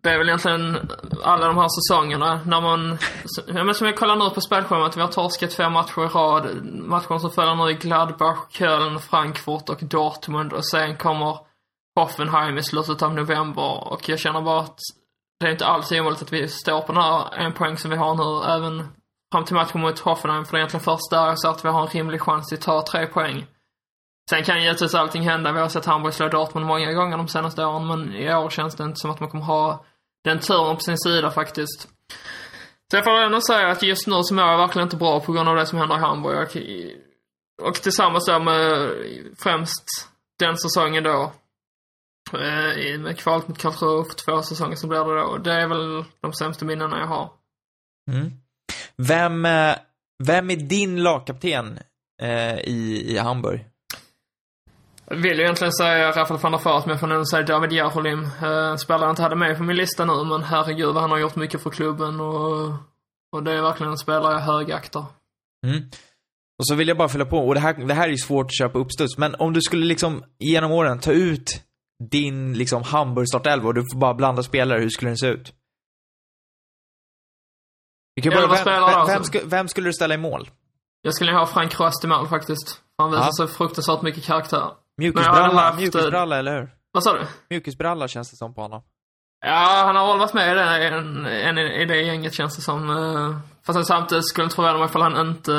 det är väl egentligen alla de här säsongerna när man, ja, men som jag kollar nu på spelschemat, vi har torskat fem matcher i rad. Matcher som följer nu i Gladbach, Köln, Frankfurt och Dortmund och sen kommer Hoffenheim i slutet av november och jag känner bara att det är inte alls omöjligt att vi står på den här en poäng som vi har nu, även fram till matchen mot Hoffenheim, för det är egentligen först där jag ser att vi har en rimlig chans att ta tre poäng. Sen kan givetvis allting hända. Vi har sett Hamburg slå Dortmund många gånger de senaste åren, men i år känns det inte som att man kommer ha den turen på sin sida faktiskt. Så jag får ändå säga att just nu så mår jag verkligen inte bra på grund av det som händer i Hamburg. Och, och tillsammans då med främst den säsongen då, eh, med kvalet mot Karlsruhe för två säsonger så blir det då. Det är väl de sämsta minnena jag har. Mm. Vem, eh, vem är din lagkapten eh, i, i Hamburg? Jag vill ju egentligen säga Rafael van der Vaart, men jag får nog säga David Jarholim. Eh, spelare jag inte hade med på min lista nu, men herregud vad han har gjort mycket för klubben och, och det är verkligen en spelare jag högaktar. Mm. Och så vill jag bara fylla på, och det här, det här är ju svårt att köpa uppstuds, men om du skulle liksom genom åren ta ut din liksom Hamburg startelva och du får bara blanda spelare, hur skulle den se ut? Vi kan börja, vem, spelare vem, vem, vvem skulle du ställa i mål? Jag skulle ha Frank Röst i mål faktiskt. Han visar Ja. så fruktansvärt mycket karaktär. Mjukisbralla, haft, eh, mjukisbralla eller hur? Vad sa du? Mjukisbralla känns det som på honom. Ja, han har väl varit med i det, en, en, i det gänget känns det som. eh, Fast samtidigt skulle jag inte förvåna mig ifall han inte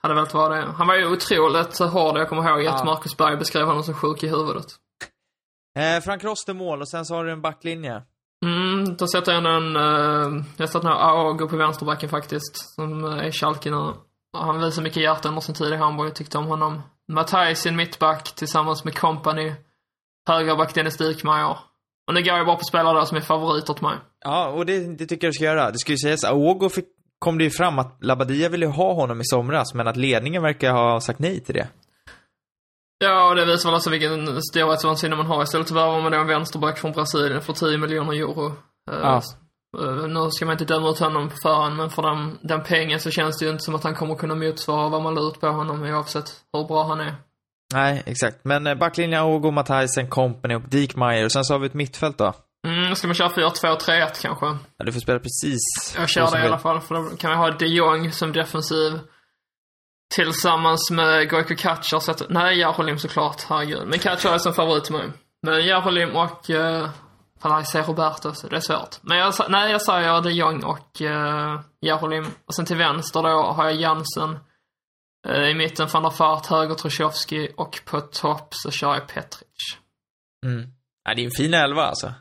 hade velat vara det. Han var ju otroligt hård, jag kommer ihåg att Ja. Marcus Berg beskrev honom som sjuk i huvudet. Eh, Frank Rost i mål och sen så har du en backlinje. Mm, då sätter jag en, uh, jag sätter nog Aogo på vänsterbacken faktiskt, som eh, är Schalke nu. Han visar mycket hjärta under sin tid i Hamburg, jag tyckte om honom. Matthijs i mittback tillsammans med Company. Högerback Dennis Dikmajer. Och nu går jag bara på spelare där som är favoriter till mig. Ja, och det, det tycker jag du ska göra. Det ska ju sägas, Aogo fick, kom det ju fram att Labadia ville ha honom i somras, men att ledningen verkar ha sagt nej till det. Ja, och det visar väl alltså vilken storhetsvansinne man har. Istället värvar man då en vänsterback från Brasilien för 10 miljoner euro. Eh, Ja. eh, nu ska man inte döma ut honom på förhand, men för den, den pengen så känns det ju inte som att han kommer kunna motsvara vad man la ut på honom oavsett hur bra han är. Nej, exakt. Men eh, backlinjen Aogo, Matthijsen, Company och Dikmajer. Och sen så har vi ett mittfält då. Mm, ska man köra 4-2-3-1 kanske? Ja, du får spela precis Jag kör det i alla fall, för då kan vi ha de Jong som defensiv. Tillsammans med Katcher, så att, nej, Jarholim såklart, herregud. Men Katcher är som favorit till mig. Men Jarholim och, uh, fan jag säger Roberto, så det är svårt. Men jag, nej, jag säger de Jong och uh, Jarholim. Och sen till vänster då har jag Jansen. Eh, I mitten van der Fart, höger Trushovski och på topp så kör jag Petric. Mm. Ja, det är en fin elva alltså.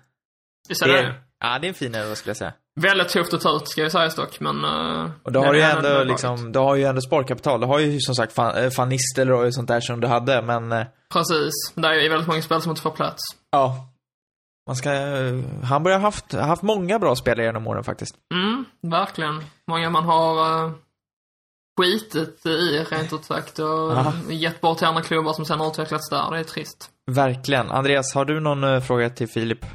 Visst är Det det? är, ja, det är en fin elva skulle jag säga. Väldigt tufft att ta ut, ska jag säga dock, men... eh, Och då har du ju ändå liksom, du har ju ändå sparkapital. Du har ju som sagt Van, eh, Nistelrooy och sånt där som du hade, men eh, Precis. Det är ju väldigt många spel som inte får plats. ja. Man ska, Hamburg har haft, haft många bra spelare genom åren faktiskt. Mm, verkligen. Många man har uh, skitit i, rent ut sagt, och Aha. gett bort till andra klubbar som sen har utvecklats där. Det är trist. Verkligen. Andreas, har du någon eh, fråga till Filip?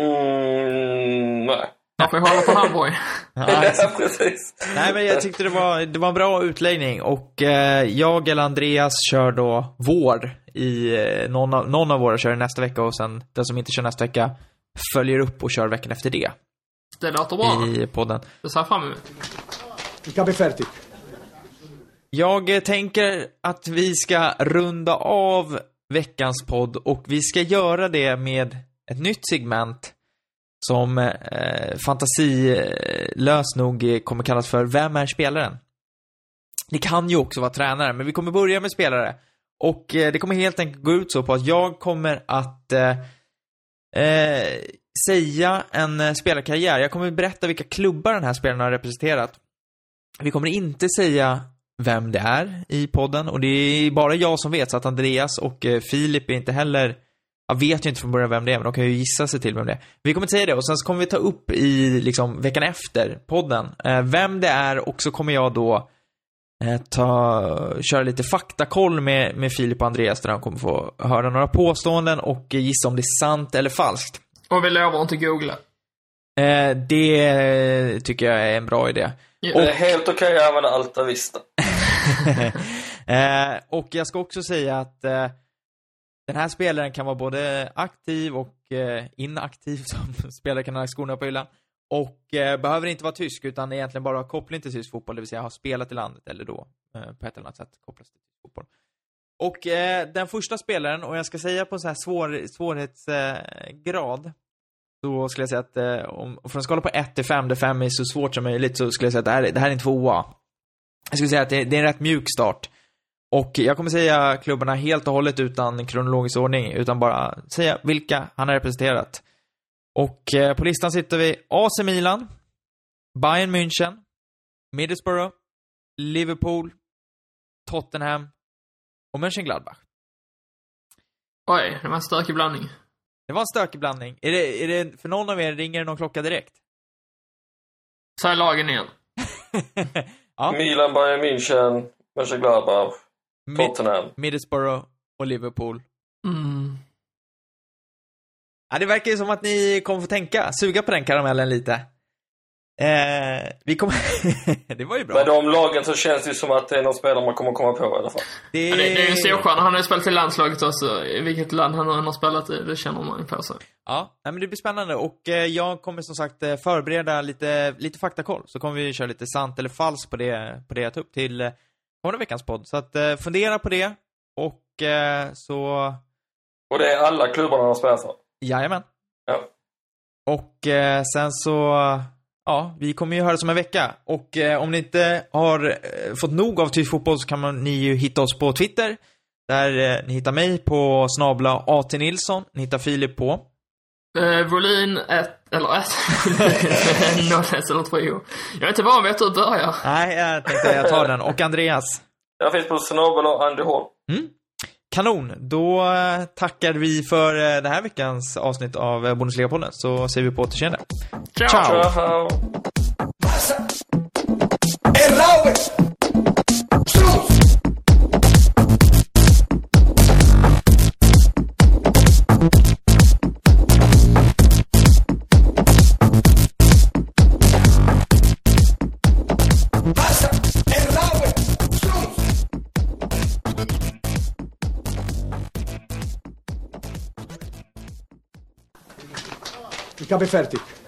Mm, nej. Jag får ju hålla på Hamburg. Ja, precis. Nej, men jag tyckte det var, det var en bra utläggning och eh, jag eller Andreas kör då vår i, eh, någon, av, någon av våra kör nästa vecka och sen den som inte kör nästa vecka följer upp och kör veckan efter det Det låter bra. i podden. Det ser jag fram emot. Il capo è ferti. Jag eh, tänker att vi ska runda av veckans podd och vi ska göra det med ett nytt segment som eh, fantasilös nog eh, kommer kallas för Vem är spelaren? Det kan ju också vara tränare, men vi kommer börja med spelare. Och eh, det kommer helt enkelt gå ut så på att jag kommer att eh, eh, säga en eh, spelarkarriär. Jag kommer berätta vilka klubbar den här spelaren har representerat. Vi kommer inte säga vem det är i podden och det är bara jag som vet så att Andreas och eh, Filip är inte heller jag vet ju inte från början vem det är, men de kan ju gissa sig till vem det är. Vi kommer säga det och sen så kommer vi ta upp i liksom veckan efter podden eh, vem det är och så kommer jag då eh, ta, köra lite faktakoll med, med Filip och Andreas där de kommer få höra några påståenden och gissa om det är sant eller falskt. Och vi lovar inte googla. Eh, det tycker jag är en bra idé. Ja. Det är helt okej att använda Alta Vista. eh, och jag ska också säga att eh, den här spelaren kan vara både aktiv och eh, inaktiv som spelare kan ha lagt skorna på hyllan. Och eh, behöver inte vara tysk utan egentligen bara ha koppling till tysk fotboll, det vill säga ha spelat i landet eller då eh, på ett eller annat sätt kopplas till tysk fotboll. Och eh, den första spelaren, och jag ska säga på så här svår, svårighetsgrad, då skulle jag säga att eh, om, från en skala på 1 till 5, där 5 är så svårt som möjligt, så skulle jag säga att det här, är- det här är en tvåa. Jag skulle säga att det, det är en rätt mjuk start. Och jag kommer säga klubbarna helt och hållet utan kronologisk ordning, utan bara säga vilka han har representerat. Och eh, på listan sitter vi AC Milan, Bayern München, Middlesbrough, Liverpool, Tottenham och Mönchengladbach. Oj, det var en stökig blandning. Det var en stökig blandning. Är det, är det, för någon av er ringer det någon klocka direkt? Säg lagen igen. ja, Milan, Bayern München, Mönchengladbach, Tottenham. Middlesbrough och Liverpool. Mm. Ja, det verkar ju som att ni kommer få tänka, suga på den karamellen lite. Eh, vi kommer... det var ju bra. Med de lagen så känns det som att det är någon spelare man kommer komma på i alla fall. Det, Ja, det, det är ju storstjärna. Han har ju spelat i landslaget också. I vilket land han än har spelat i, det känner man ju på sig. Ja, nej, men det blir spännande och eh, jag kommer som sagt eh, förbereda lite, lite faktakoll. Så kommer vi köra lite sant eller falskt på det, på det jag tar upp till eh, kommande veckans podd. Så att eh, fundera på det och eh, så, Och det är alla klubbarna han spelar för. jajamän. Ja. Och eh, sen så, ja, vi kommer ju höras om en vecka. Och eh, om ni inte har eh, fått nog av tysk fotboll så kan man, ni ju hitta oss på Twitter. Där eh, ni hittar mig på snabla AT Nilsson. Ni hittar Filip på. Eh, volym 1, eller 1, 01 eller 2. Jag är inte van vid att du börjar. Nej, jag tänkte jag tar den. Och Andreas. Jag finns på snabel och Andy Holm. Mm. Kanon, då eh, tackar vi för eh, den här veckans avsnitt av eh, Bundesliga-podden, så ser vi på återseende. Ciao! Ciao. Ciao. Capeferti.